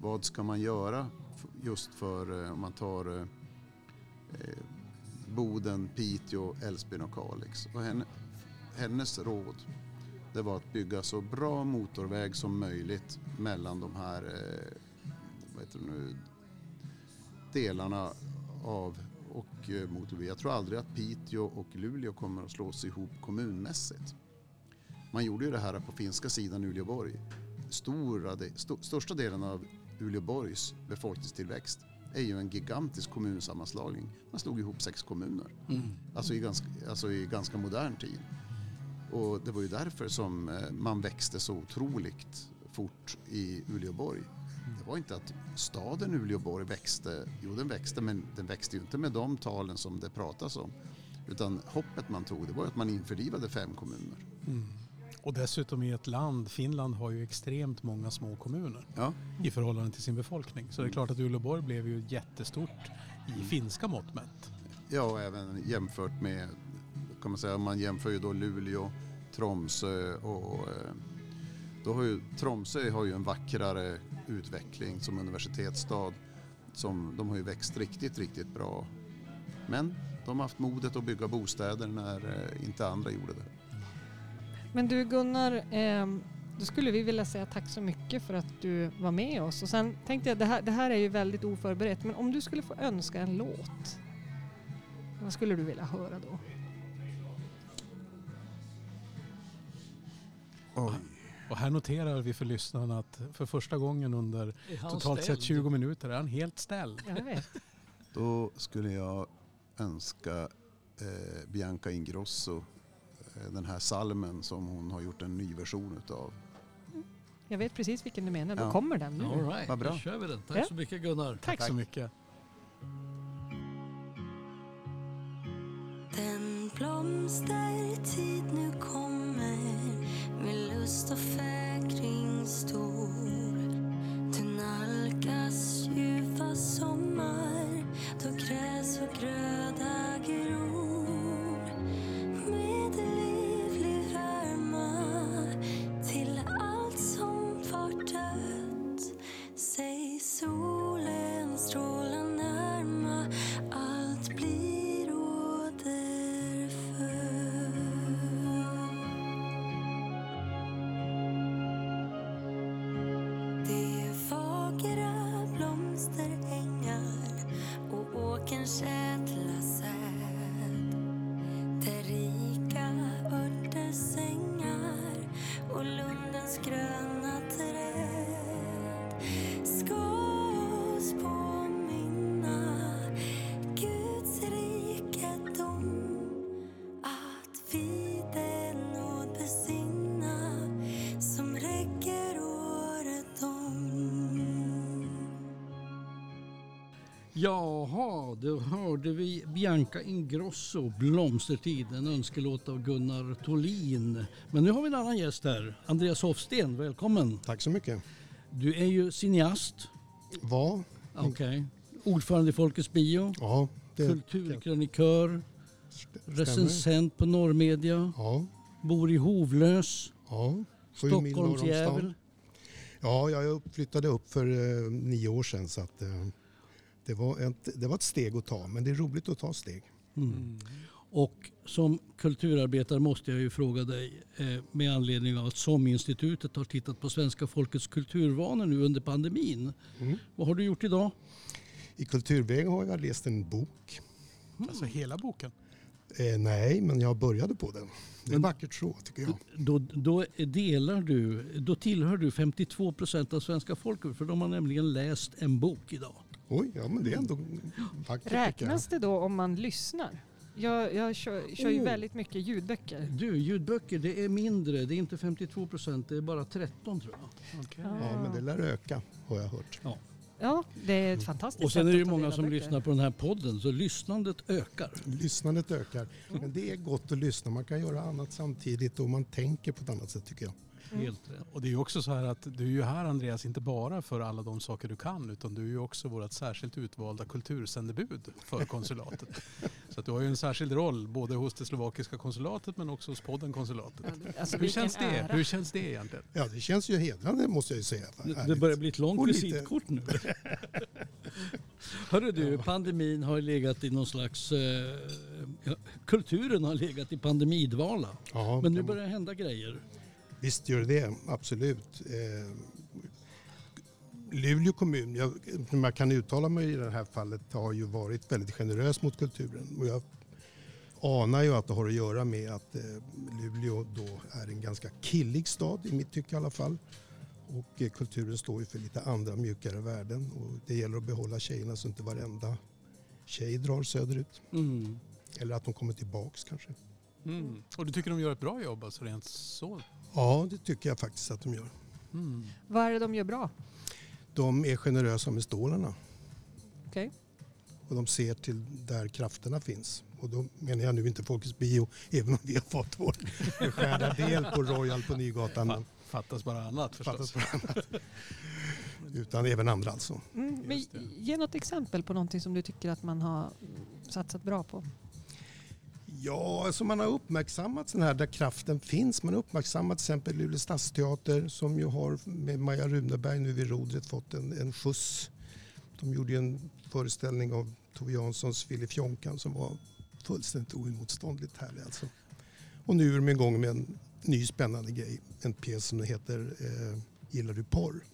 vad ska man göra just för, eh, om man tar eh, eh, Boden, Piteå, Älvsbyn och Kalix. Och henne, hennes råd det var att bygga så bra motorväg som möjligt mellan de här eh, nu, delarna av och eh, motorväg. Jag tror aldrig att Piteå och Luleå kommer att slås ihop kommunmässigt. Man gjorde ju det här på finska sidan Uleåborg. Stora, de, st största delen av Uleåborgs befolkningstillväxt är ju en gigantisk kommunsammanslagning. Man slog ihop sex kommuner. Mm. Alltså i ganska, alltså i ganska modern tid. Och det var ju därför som eh, man växte så otroligt fort i Uleåborg. Det var inte att staden Uleåborg växte, jo den växte men den växte ju inte med de talen som det pratas om. Utan hoppet man tog det var att man införlivade fem kommuner. Mm. Och dessutom i ett land, Finland har ju extremt många små kommuner Ja, i förhållande till sin befolkning. Så det är klart att Uleåborg blev ju jättestort i finska mått mätt. ja och även jämfört med, kan man säga, man jämför ju då Luleå, Tromsö och eh, då har ju Tromsö har ju en vackrare utveckling som universitetsstad. Som, de har ju växt riktigt, riktigt bra. Men de har haft modet att bygga bostäder när eh, inte andra gjorde det. Men du Gunnar, ehm, då skulle vi vilja säga tack så mycket för att du var med oss. Och sen tänkte jag, det här, det här är ju väldigt oförberett, men om du skulle få önska en låt, vad skulle du vilja höra då? Oj. Och här noterar vi för lyssnarna att för första gången under totalt sett 20 minuter är han helt ställd. Jag vet. Då skulle jag önska eh, Bianca Ingrosso eh, den här salmen som hon har gjort en ny version utav. Jag vet precis vilken du menar. Då Ja. kommer den nu. All right, Vad bra. då kör vi den. Tack Ja. så mycket Gunnar. Tack. så mycket. Den blomstertid nu kommer med lust och fäkring stor. Du nalkas ljuva sommar då gräs och gröda gror. Jaha, då hörde vi Bianca Ingrosso, Blomstertid, en önskelåt av Gunnar Tolin. Men nu har vi en annan gäst här, Andreas Hofsten, välkommen. Tack så mycket. Du är ju cineast, Va? okej. ordförande i Folkets Bio, Ja, det kulturkrönikör, stämmer. recensent på Norrmedia, Ja, bor i Hovlös, ja. Stockholmsjävel. Ja, jag flyttade upp för eh, nio år sedan så att eh, det, var ett, det var ett steg att ta. Men det är roligt att ta steg. Mm. Och som kulturarbetare måste jag ju fråga dig eh, med anledning av att SOM-institutet har tittat på svenska folkets kulturvanor nu under pandemin. Mm. Vad har du gjort idag? I Kulturväg har jag läst en bok. Alltså hela boken. Eh, nej, men jag började på den. Det är Men- vackert så tycker jag. Då, då delar du, då tillhör du 52 procent av svenska folket för de har nämligen läst en bok idag. Oj, ja men det är ändå vackert. Räknas det då om man lyssnar? Jag, jag kör, kör ju Oh. väldigt mycket ljudböcker. Du, ljudböcker det är mindre, det är inte 52 procent, det är bara 13 tror jag. Okay. Ja, men det lär öka har jag hört. Ja, det är ett fantastiskt Och sen är det ju många som böcker. lyssnar på den här podden så lyssnandet ökar. Lyssnandet ökar. Men det är gott att lyssna. Man kan göra annat samtidigt och man tänker på ett annat sätt tycker jag. Mm. Helt rätt. Och det är ju också så här att du är ju här Andreas inte bara för alla de saker du kan utan du är ju också vårt särskilt utvalda kultursändebud för konsulatet. så att du har ju en särskild roll både hos det slovakiska konsulatet men också hos podden konsulatet. Alltså, Hur känns det? ära. Hur känns det egentligen? Ja, det känns ju hedrande måste jag ju säga. Det, det börjar bli ett långt visitkort nu. Hörru du, pandemin har legat i någon slags... Eh, kulturen har legat i pandemidvala. Ja, Men nu börjar det hända grejer. Visst gör det absolut. Eh, Luleå kommun, jag, jag kan uttala mig i det här fallet, har ju varit väldigt generös mot kulturen. Och jag anar ju att det har att göra med att eh, Luleå då är en ganska killig stad, i mitt tycke i alla fall. Och eh, kulturen står ju för lite andra mjukare värden. Och det gäller att behålla tjejerna så inte varenda tjej drar söderut. Mm. Eller att de kommer tillbaks kanske. Mm. Och du tycker de gör ett bra jobb alltså rent så? Ja, det tycker jag faktiskt att de gör. Mm. Vad är det de gör bra? De är generösa med stålarna. Okej. Och de ser till där krafterna finns. Och då menar jag nu inte Folkets Bio, även om vi har fått vår beskärda del på Royal på Nygatan. Men Fattas bara annat förstås. fattas bara annat. Utan även andra alltså. Mm, men ge något exempel på någonting som du tycker att man har satsat bra på. Ja, alltså man har uppmärksammat sån här där kraften finns. Man har uppmärksammat till exempel Luleå stadsteater som ju har med Maja Runeberg nu vid rodret fått en, en skjuts. De gjorde ju en föreställning av Tove Janssons Filip Jonkan som var fullständigt oemotståndligt härlig alltså. Och nu är de igång med en ny spännande grej. En pjäs som heter eh, Gillar du porr?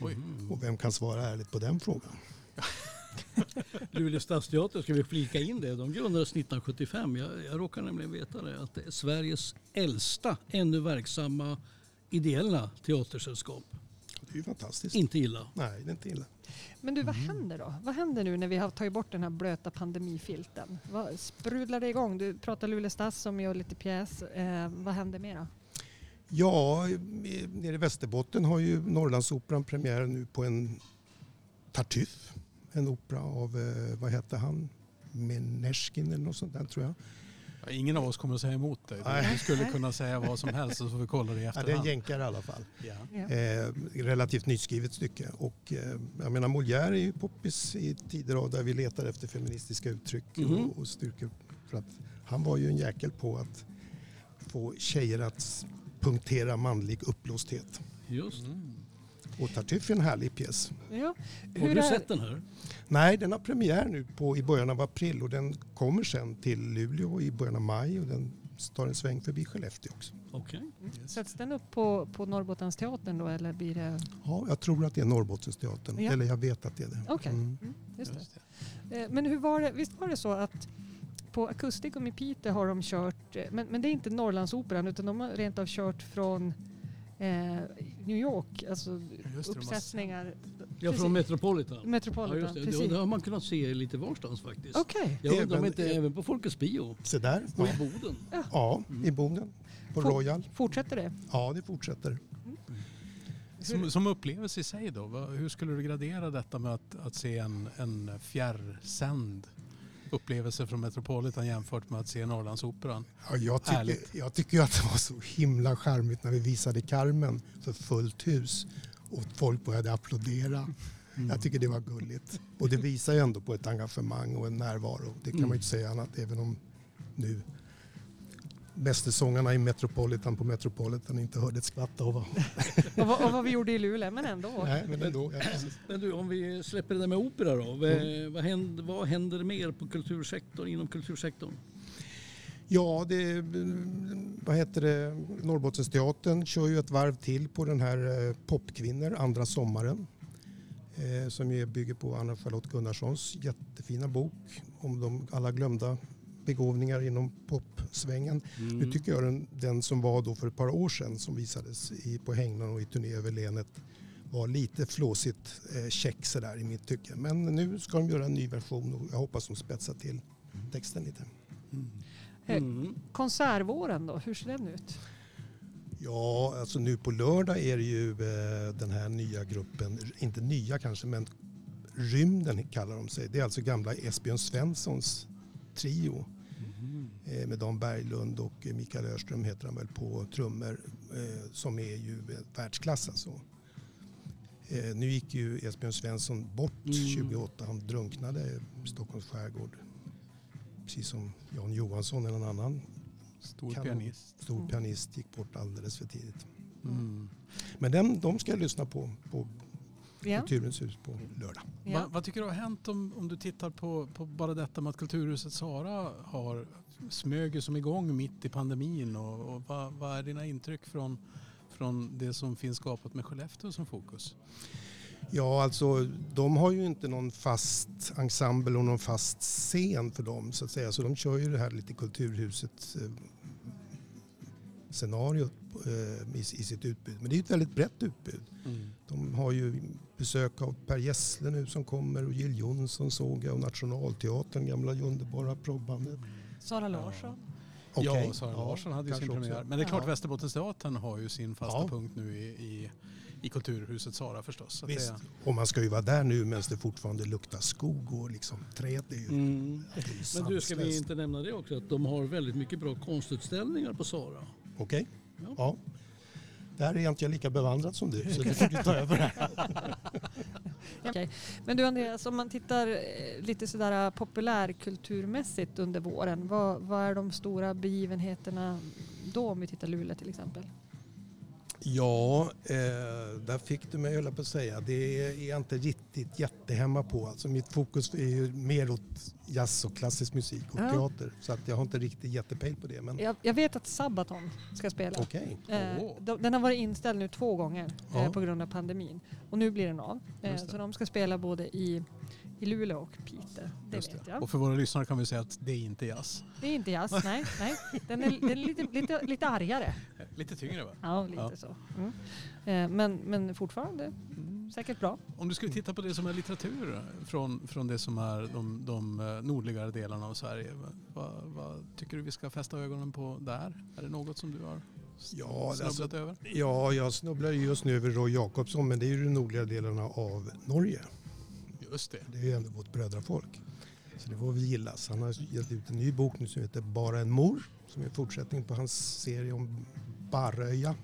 Oj. Och vem kan svara ärligt på den frågan? Luleå stadsteater, ska vi flika in det? De grundades 1975. Jag, jag råkar nämligen veta det. Att det är Sveriges äldsta ännu verksamma ideella teatersällskap. Det är ju fantastiskt. Inte illa. Nej, det är inte illa. Men du, vad Mm. händer då? Vad händer nu när vi har tagit bort den här blöta pandemifilten? Vad sprudlar det igång? Du pratar Luleå Stads som gör lite pjäs. Eh, vad händer mera? Ja, i- nere i Västerbotten har ju Norrlandsoperan premiär nu på en Tartuffe. En opera av, eh, vad hette han? Meneskin eller något sånt där tror jag. Ja, Ingen av oss kommer att säga emot dig. Du skulle kunna säga vad som helst så får vi kolla det i Ja, det är en efterhand. jänkare i alla fall. Ja. Eh, relativt nyskrivet stycke. Och, eh, jag menar Molière är ju poppis i tider av där vi letar efter feministiska uttryck Mhm. och, och styrkor. För att han var ju en jäkel på att få tjejer att punktera manlig uppblåsthet. Just. Mm. Och Tartuffe är en härlig pjäs. Ja. Har Hur du sett den här? Nej, den har premiär nu på, i början av april och den kommer sen till Luleå i början av maj och den tar en sväng förbi Skellefteå också. Okej. Sätts den upp på, på Norrbottensteatern då eller blir det... Ja, jag tror att det är Norrbottensteatern, Ja. eller jag vet att det är det. Okej, Mm. mm, just det. Just det. Eh, Men hur var det, visst var det så att på Akustikum i Piteå har de kört, eh, men, men det är inte Norrlandsoperan utan de har rent av kört från eh, New York, alltså Just det, uppsättningar. Ja, från Metropolitan. Ja, Metropolitan, just det. precis. Det, det har man kunnat se lite varstans faktiskt. Okej. Jag undrar om inte även på Folkets Bio Så där. och i Boden. Ja, i Boden. På Får- Royal. Fortsätter det? Ja, det fortsätter. Som, som upplevelse i sig då, hur skulle du gradera detta med att, att se en, en fjärrsänd upplevelse från Metropolitan jämfört med att se Norrlandsoperan? Ja, jag, tycker, jag tycker att det var så himla charmigt när vi visade Carmen för fullt hus och folk började applådera. Jag tycker det var gulligt. Och det visar ju ändå på ett engagemang och en närvaro. Det kan man ju inte säga annat även om nu mästersångarna i Metropolitan på Metropolitan inte hörde ett skvatt av vad... Och, vad, och vad vi gjorde i Luleå, men ändå. Nej, men ändå. Ja. Men du, om vi släpper det där med opera då. Vad, vad, händer, vad händer mer på kultursektorn, inom kultursektorn? Ja, det, vad heter det, Norrbottensteatern kör ju ett varv till på den här eh, Popkvinnor andra sommaren. Eh, som bygger på Anna-Charlotte Gunnarssons jättefina bok om de alla glömda begåvningar inom popsvängen. Nu tycker jag den, den som var då för ett par år sedan som visades i, på Hängnan och i turné över länet var lite flåsigt eh, check sådär i mitt tycke. Men nu ska de göra en ny version och jag hoppas de spetsar till texten lite. Mm. Konsertvåren då, hur ser den ut? Ja, alltså nu på lördag är det ju eh, den här nya gruppen, inte nya kanske, men Rymden kallar de sig. Det är alltså gamla Esbjörn Svenssons trio. Eh, med Dan Berglund och eh, Mikael Örström heter han väl på trummor. Eh, som är ju världsklass alltså. Nu gick ju Esbjörn Svensson bort Mm. 28. Han drunknade i Stockholms skärgård. Precis som Jan Johansson eller någon annan Stor Kan- pianist. stor pianist gick bort alldeles för tidigt. Mm. Men den, de ska jag lyssna på på Ja. Kulturens hus på lördag. Va, Ja. vad tycker du har hänt om, om du tittar på, på bara detta med att Kulturhuset Sara har smög som igång mitt i pandemin och, och vad, vad är dina intryck från, från det som finns skapat med Skellefteå som fokus? Ja, alltså de har ju inte någon fast ensemble och någon fast scen för dem så att säga. Så de kör ju det här lite Kulturhuset eh, scenariot eh, i, i sitt utbud. Men det är ju ett väldigt brett utbud. De har ju besök av Per Gessle nu som kommer och Jill Johnson såg jag och Nationalteatern, gamla underbara progbandet. Sara Larsson. Okej, Ja, Sara Larsson hade ju sin också. premiär. Men det är klart Ja. Västerbottensteatern har ju sin fasta Ja. punkt nu i, i, i Kulturhuset Sara förstås. Visst. det, Och man ska ju vara där nu medan det fortfarande luktar skog och liksom träd. Är ju, Mm. är ju Men du, ska vi inte nämna det också? Att de har väldigt mycket bra konstutställningar på Sara. Okej? Ja. Ja. Där är jag inte lika bevandrad som du så du får du ta över här. Men du Andreas, om man tittar eh, lite sådär eh, populärkulturmässigt under våren, vad, vad är de stora begivenheterna då om vi tittar Luleå till exempel? Ja, eh, där fick du mig höll på att säga. Det är jag inte riktigt jättehemma på. Alltså mitt fokus är ju mer åt jazz och klassisk musik och Ja. teater. Så att jag har inte riktigt jättepejl på det. Men Jag, jag vet att Sabaton ska spela. okej. Eh, Åh. de- Den har varit inställd nu två gånger Ja. eh, på grund av pandemin. Och nu blir den av. Eh, så de ska spela både i, i Luleå och Piteå. Det Just vet det. jag. och för våra lyssnare kan vi säga att det är inte jazz. Det är inte jazz, nej. nej. Den är, den är lite, lite, lite argare. Lite tyngre va? Ja, lite Ja. så. Mm. Eh, men, men fortfarande säkert bra. Om du skulle titta på det som är litteratur från, från det som är de, de eh, nordligare delarna av Sverige. Vad, vad tycker du vi ska fästa ögonen på där? Är det något som du har Ja, snubblat alltså- över? Ja, jag snubblar ju just nu över Roy Jakobsson men det är ju de nordliga delarna av Norge. Just det. Det är ju ändå vårt brödrafolk. Så det får väl gillas. Han har gett ut en ny bok nu som heter Bara en mor. Som är fortsättning på hans serie om Barröja.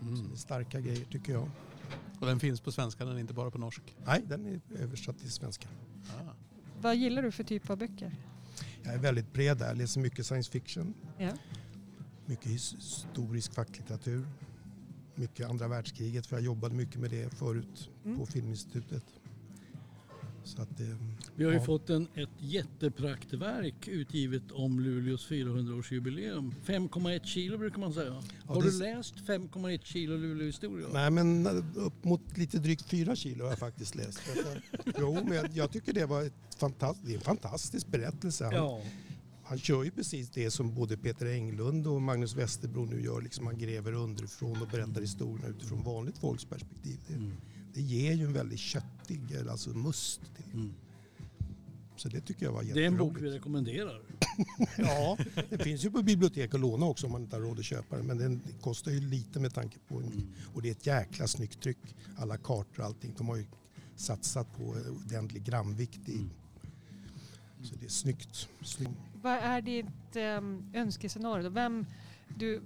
Mm. Det är starka grejer tycker jag. Och den finns på svenska, den är inte bara på norsk. Nej, den är översatt till svenska. Ah. Vad gillar du för typ av böcker? Jag är väldigt bred där. Jag läser mycket science fiction. Ja. Mycket historisk facklitteratur. Mycket andra världskriget för jag jobbade mycket med det förut Mm. på Filminstitutet. Det, Vi har ju Ja. fått en, ett jättepraktverk utgivet om Luleås 400-årsjubileum. 5,1 kilo brukar man säga. har det- du läst 5,1 kilo Luleå-historia? Nej men upp mot lite drygt fyra kilo har jag faktiskt läst. Jo men jag, jag tycker det var ett fantast, det är en fantastisk berättelse. Han, Ja. han kör ju precis det som både Peter Englund och Magnus Westerbro nu gör. Liksom han gräver underifrån och berättar historierna utifrån vanligt folks perspektiv. Det, Mm. Det ger ju en väldigt köttig, eller alltså must till. Mm. Så det tycker jag var Det är jätteroligt. en bok vi rekommenderar. Ja, det finns ju på bibliotek att låna också om man inte har råd att köpa den. Men den kostar ju lite med tanke på Mm. Och det är ett jäkla snyggt tryck. Alla kartor och allting. De har ju satsat på ordentlig gramvikt i. Mm. Så det är snyggt. snyggt. Vad är ditt um, önskescenario? Vem, du,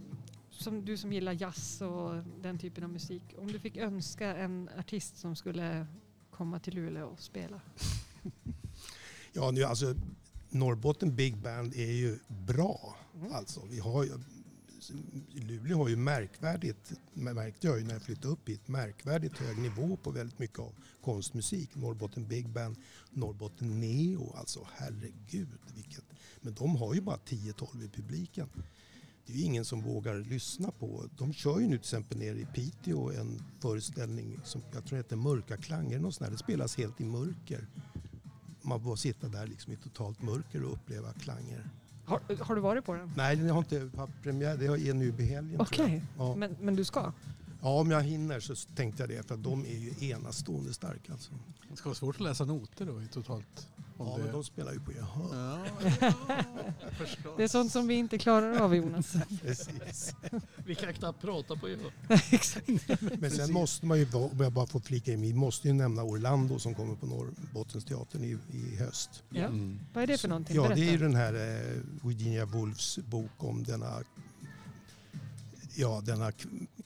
som, du som gillar jazz och den typen av musik. Om du fick önska en artist som skulle komma till Luleå och spela. Ja, nu, alltså, Norrbotten Big Band är ju bra. Mm. Alltså, vi har ju, Luleå har ju märkvärdigt, märkte jag ju när jag flyttade upp hit, märkvärdigt hög nivå på väldigt mycket av konstmusik. Norrbotten Big Band, Norrbotten Neo, alltså herregud vilket. Men de har ju bara 10-12 i publiken. Det är ingen som vågar lyssna på. De kör ju nu till exempel nere i Piteå en föreställning som jag tror heter Mörka klanger. Något sånt där. Det spelas helt i mörker. Man får sitta där liksom i totalt mörker och uppleva klanger. Har, har du varit på den? Nej, jag har inte haft premiär. Det är nu i helgen. Okej, Ja. men, men du ska? Ja, om jag hinner så tänkte jag det. För att de är ju enastående starka. Alltså. Det ska vara svårt att läsa noter då i totalt Om Ja, det- men de spelar ju på gehör. Ja, ja. Det är sånt som vi inte klarar av Jonas. Precis. Vi kan knappt prata på gehör. Exakt. Men sen måste man ju, om jag bara får flika in, vi måste ju nämna Orlando som kommer på Norrbottensteatern i, i höst. Ja. Mm. Vad är det för någonting? Ja, Berätta. det är ju den här eh, Virginia Woolfs bok om denna, ja, denna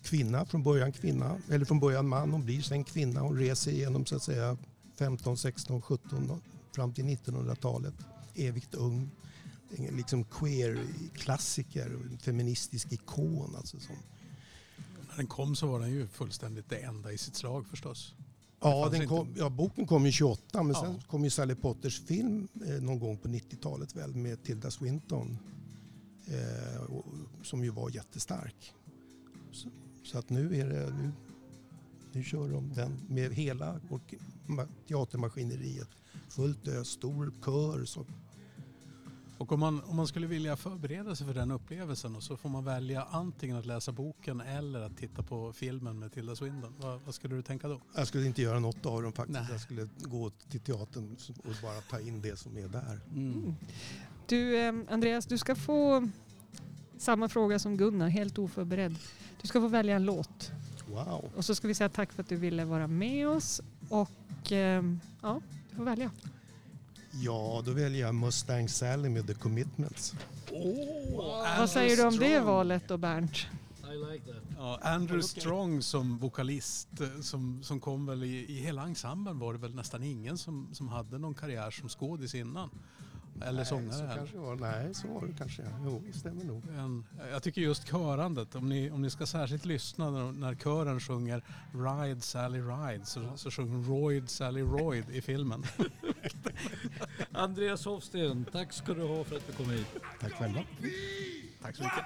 kvinna, från början kvinna, eller från början man, hon blir sen kvinna, hon reser igenom så att säga 15, 16, 17 och fram till 1900-talet. Evigt ung, en liksom queer-klassiker och en feministisk ikon. Alltså som, När den kom så var den ju fullständigt det enda i sitt slag förstås. Ja, den kom, ja, boken kom ju 28 men sen Ja. kom ju Sally Potters film eh, någon gång på 90-talet väl med Tilda Swinton. Eh, och, som ju var jättestark. Så, så att nu är det, nu, nu kör de den med hela teatermaskineriet. Fullt ös, stor kör. Så, Och om man, om man skulle vilja förbereda sig för den upplevelsen och så får man välja antingen att läsa boken eller att titta på filmen med Tilda Swinton. Vad, vad skulle du tänka då? jag skulle inte göra något av dem faktiskt. Nej. Jag skulle gå till teatern och bara ta in det som är där. Mm. Du eh, Andreas, du ska få samma fråga som Gunnar, helt oförberedd. Du ska få välja en låt. Wow. Och så ska vi säga tack för att du ville vara med oss. Och eh, ja, du får välja. Ja, då väljer jag Mustang Sally med The Commitments. Vad säger du om det valet då Bernt? I like that. Ja, Andrew Strong som vokalist eh, som, som kom väl i, i hela ensemblen var det väl nästan ingen som, som hade någon karriär som skådis innan. Eller Nej, sångare. Så kanske var, nej, så var det kanske. Jo, det stämmer nog. En, jag tycker just körandet, om ni, om ni ska särskilt lyssna när, när kören sjunger Ride Sally Ride så, så sjunger Royd Sally Royd i filmen. Andreas Hofsten, tack ska du ha för att du kom hit. Tack själva. Tack så mycket.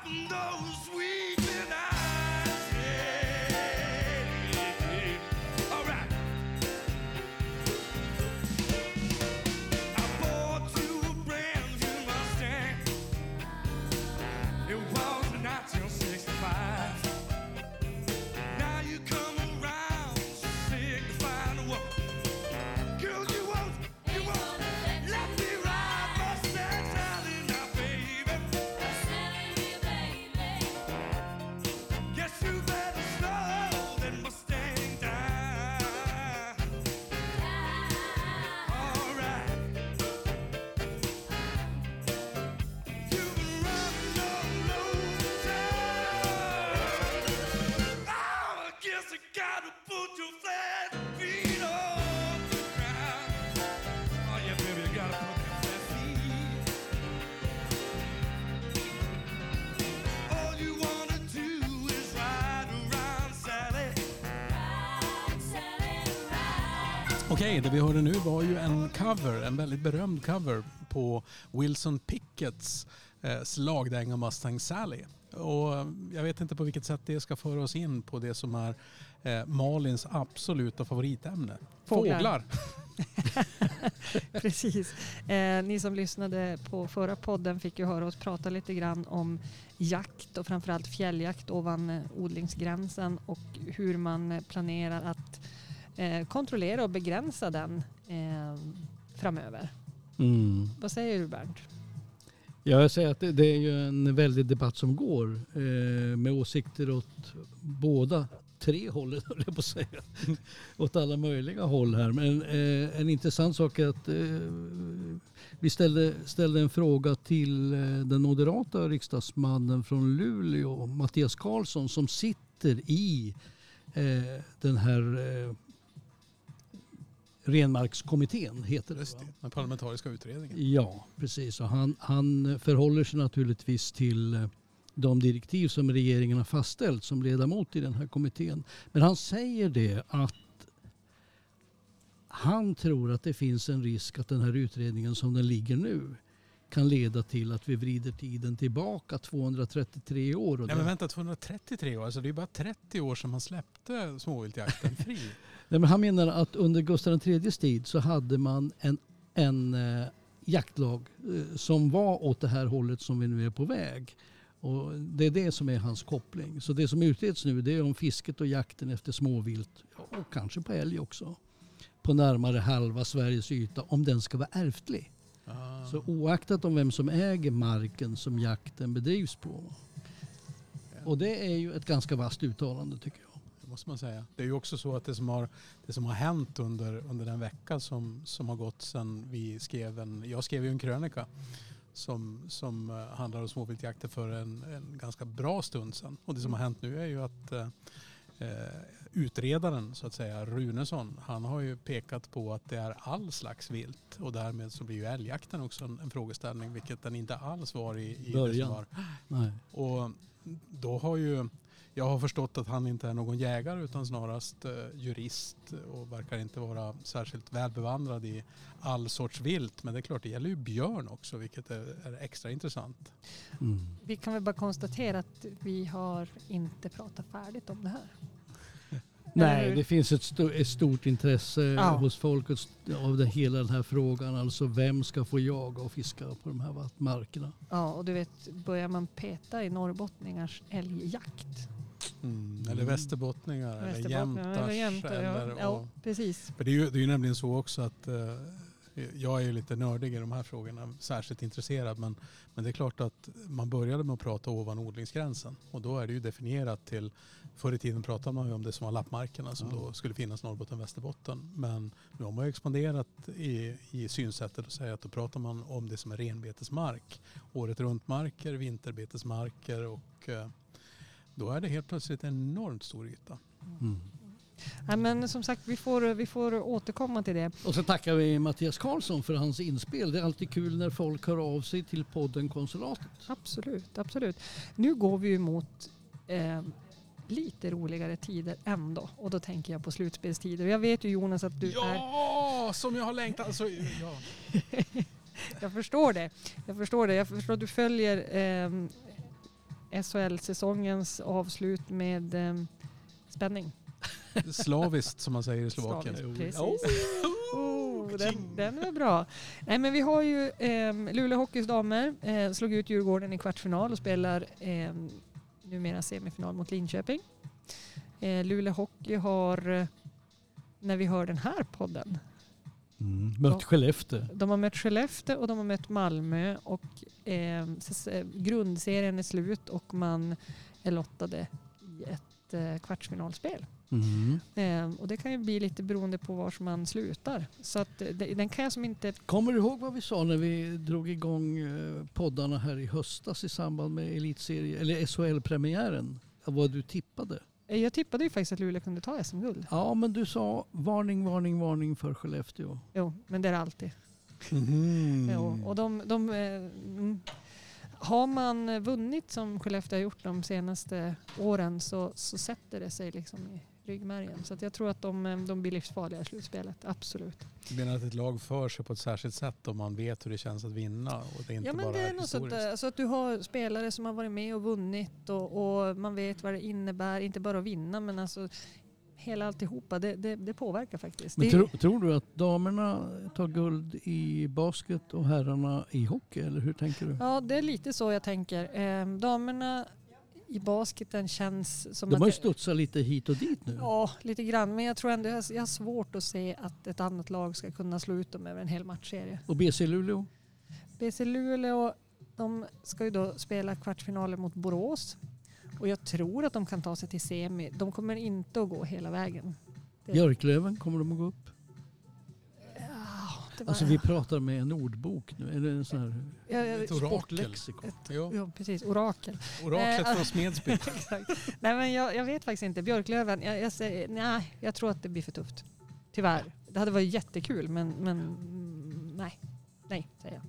You why Okej, det vi hörde nu var ju en cover, en väldigt berömd cover på Wilson Picketts eh, slagdänga Mustang Sally. Och eh, jag vet inte på vilket sätt det ska föra oss in på det som är eh, Malins absoluta favoritämne. Fåglar. Fåglar. Precis. Eh, ni som lyssnade på förra podden fick ju höra oss prata lite grann om jakt och framförallt fjälljakt ovan eh, odlingsgränsen och hur man eh, planerar att kontrollera och begränsa den eh, framöver. Mm. Vad säger du Bernt? Ja, jag säger att det, är ju en väldig debatt som går eh, med åsikter åt båda tre hållen, höll jag på att säga. åt alla möjliga håll här. Men eh, en intressant sak är att eh, vi ställde, ställde en fråga till eh, den moderata riksdagsmannen från Luleå, Mattias Karlsson, som sitter i eh, den här eh, renmarkskommittén, heter det. Va? det, den parlamentariska utredningen. Ja, precis. Och han, han förhåller sig naturligtvis till eh, de direktiv som regeringen har fastställt som ledamot i den här kommittén. Men han säger det att han tror att det finns en risk att den här utredningen som den ligger nu kan leda till att vi vrider tiden tillbaka 233 år. Nej men vänta, 233 år, alltså det är bara 30 år sedan man släppte småviltjakten fri. Nej, men han menar att under Gustav IIIs tid så hade man en, en eh, jaktlag eh, som var åt det här hållet som vi nu är på väg. Och det är det som är hans koppling. Så det som utreds nu det är om fisket och jakten efter småvilt och kanske på älg också på närmare halva Sveriges yta om den ska vara ärftlig. Ah. Så oaktat om vem som äger marken som jakten bedrivs på. Och det är ju ett ganska vasst uttalande tycker jag. Det måste man säga. Det är ju också så att det som har, det som har hänt under, under den vecka som, som har gått sedan vi skrev en, jag skrev ju en krönika som, som eh, handlar om småviltjakter för en, en ganska bra stund sedan. Och det som har hänt nu är ju att eh, eh, utredaren så att säga, Runesson, han har ju pekat på att det är all slags vilt och därmed så blir ju älgjakten också en, en frågeställning vilket den inte alls var i, i det Början. som var Nej. och då har ju, jag har förstått att han inte är någon jägare utan snarast eh, jurist och verkar inte vara särskilt välbevandrad i all sorts vilt. Men det är klart, det gäller ju björn också vilket är, extra intressant. Mm. Vi kan väl bara konstatera att vi har inte pratat färdigt om det här. Nej, det finns ett, sto- ett stort intresse Ja. hos folket av det, hela den här frågan. Alltså vem ska få jaga och fiska på de här markerna? Ja, och du vet, börjar man peta i norrbottningars älgjakt. Mm. Eller Mm. västerbottningar eller Västerbottningar jämtars. eller jämtar, eller, ja. ja, och, precis. för det är, ju, det är ju nämligen så också att eh, jag är ju lite nördig i de här frågorna, särskilt intresserad. Men, men det är klart att man började med att prata ovan odlingsgränsen och då är det ju definierat till, förr i tiden pratade man ju om det som var lappmarkerna som Ja. då skulle finnas Norrbotten, Västerbotten. Men nu har man ju expanderat i, i synsättet och säger att då pratar man om det som är renbetesmark. Året runt-marker, vinterbetesmarker och eh, då är det helt plötsligt en enormt stor yta. Mm. Nej, men som sagt, vi får, vi får återkomma till det. Och så tackar vi Mattias Karlsson för hans inspel. Det är alltid kul när folk hör av sig till podden Konsulatet. Absolut, absolut. Nu går vi ju mot eh, lite roligare tider ändå. Och då tänker jag på slutspelstider. Jag vet ju Jonas att du är... Ja, som jag har längtat. Alltså, ja. Jag förstår det. Jag förstår det. Jag förstår att du följer eh, SHL-säsongens avslut med eh, spänning. Slaviskt som man säger i Slovakien. Slaviskt. Oh, den, den är bra. Nej, men vi har ju eh, Luleå Hockeys damer. Eh, slog ut Djurgården i kvartsfinal och spelar eh, numera semifinal mot Linköping. Eh, Luleå Hockey har, eh, när vi hör den här podden, Mm. Mött Skellefteå. de har mött Skellefteå och de har mött Malmö och eh, s- grundserien är slut och man är lottade i ett eh, kvartsfinalspel. Mm. Eh, och det kan ju bli lite beroende på var som man slutar. Så att eh, det, den kan jag som inte... Kommer du ihåg vad vi sa när vi drog igång eh, poddarna här i höstas i samband med elitserie eller SHL-premiären? Vad du tippade? Eh, Jag tippade ju faktiskt att Luleå kunde ta SM-guld. Ja, men du sa varning, varning, varning för Skellefteå. Jo, men det är det alltid. Mhm. Jo, och de, de, eh, mm, har man vunnit som Skellefteå har gjort de senaste åren så, så sätter det sig liksom i ryggmärgen. Så att jag tror att de, eh, de blir livsfarliga i slutspelet. Absolut. Du menar att ett lag för sig på ett särskilt sätt om man vet hur det känns att vinna och det inte Ja men bara det är nog sånt alltså att du har spelare som har varit med och vunnit och, och man vet vad det innebär, inte bara att vinna men alltså hela alltihopa, det, det, det påverkar faktiskt. Men tro, tror du att damerna tar guld i basket och herrarna i hockey? Eller hur tänker du? Ja det är lite så jag tänker. Eh, damerna i basketen känns som De har ju att... studsat lite hit och dit nu. Ja, lite grann. Men jag tror ändå jag jag har svårt att se att ett annat lag ska kunna slå ut dem över en hel matchserie. Och BC Luleå? BC Luleå, de ska ju då spela kvartsfinalen mot Borås. Och jag tror att de kan ta sig till semi. De kommer inte att gå hela vägen. Det- Björklöven, kommer de att gå upp? Var, Alltså vi pratar med en ordbok nu, eller en sån här ja, ja, Ett orakel. sportlexikon. ett, ja, precis. Orakel. oraklet Eh, från Smedsby. Nej, men jag, jag vet faktiskt inte. Björklöven, jag, jag, säger, nej, jag tror att det blir för tufft. Tyvärr. Det hade varit jättekul, men, men nej. Nej, säger jag.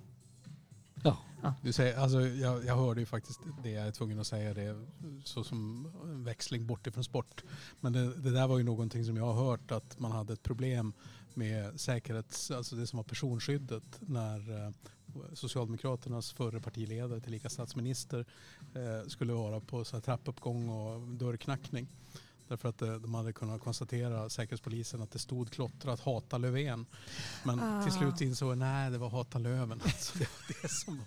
Du säger, alltså, jag, jag hörde ju faktiskt det, jag är tvungen att säga det, så som en växling bort ifrån sport. Men det, det där var ju någonting som jag har hört att man hade ett problem med säkerhets, alltså det som var personskyddet när eh, Socialdemokraternas förre partiledare, tillika statsminister, eh, skulle vara på så trappuppgång och dörrknackning. Därför att eh, de hade kunnat konstatera, Säkerhetspolisen, att det stod klottrat hata Löfven. Men Ah. till slut insåg jag nej det var hata Löven. Alltså, det var det som var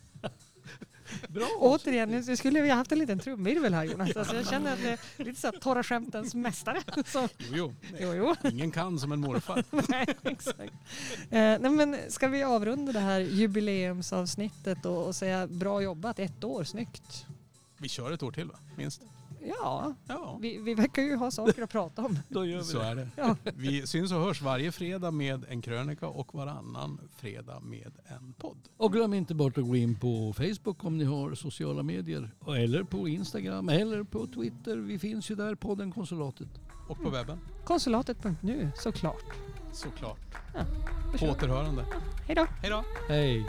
Bra. Återigen, nu skulle vi ha haft en liten trumvirvel här Jonas. Alltså, jag känner att det är lite så här torra skämtens mästare. Så, Jo, jo. jo. Ingen kan som en morfar. Nej, exakt. Eh, nej, men ska vi avrunda det här jubileumsavsnittet och, och säga bra jobbat, ett år, snyggt. Vi kör ett år till va? Minst. Ja, Ja, vi, vi verkar ju ha saker att prata om. Då gör vi så det. är det. Ja. Vi syns och hörs varje fredag med en krönika och varannan fredag med en podd. Och glöm inte bort att gå in på Facebook om ni har sociala medier. Eller på Instagram eller på Twitter. Vi finns ju där, podden Konsulatet. Och på webben, Konsulatet.nu såklart. såklart. Ja, På återhörande. Hej då! Hej då! Hej!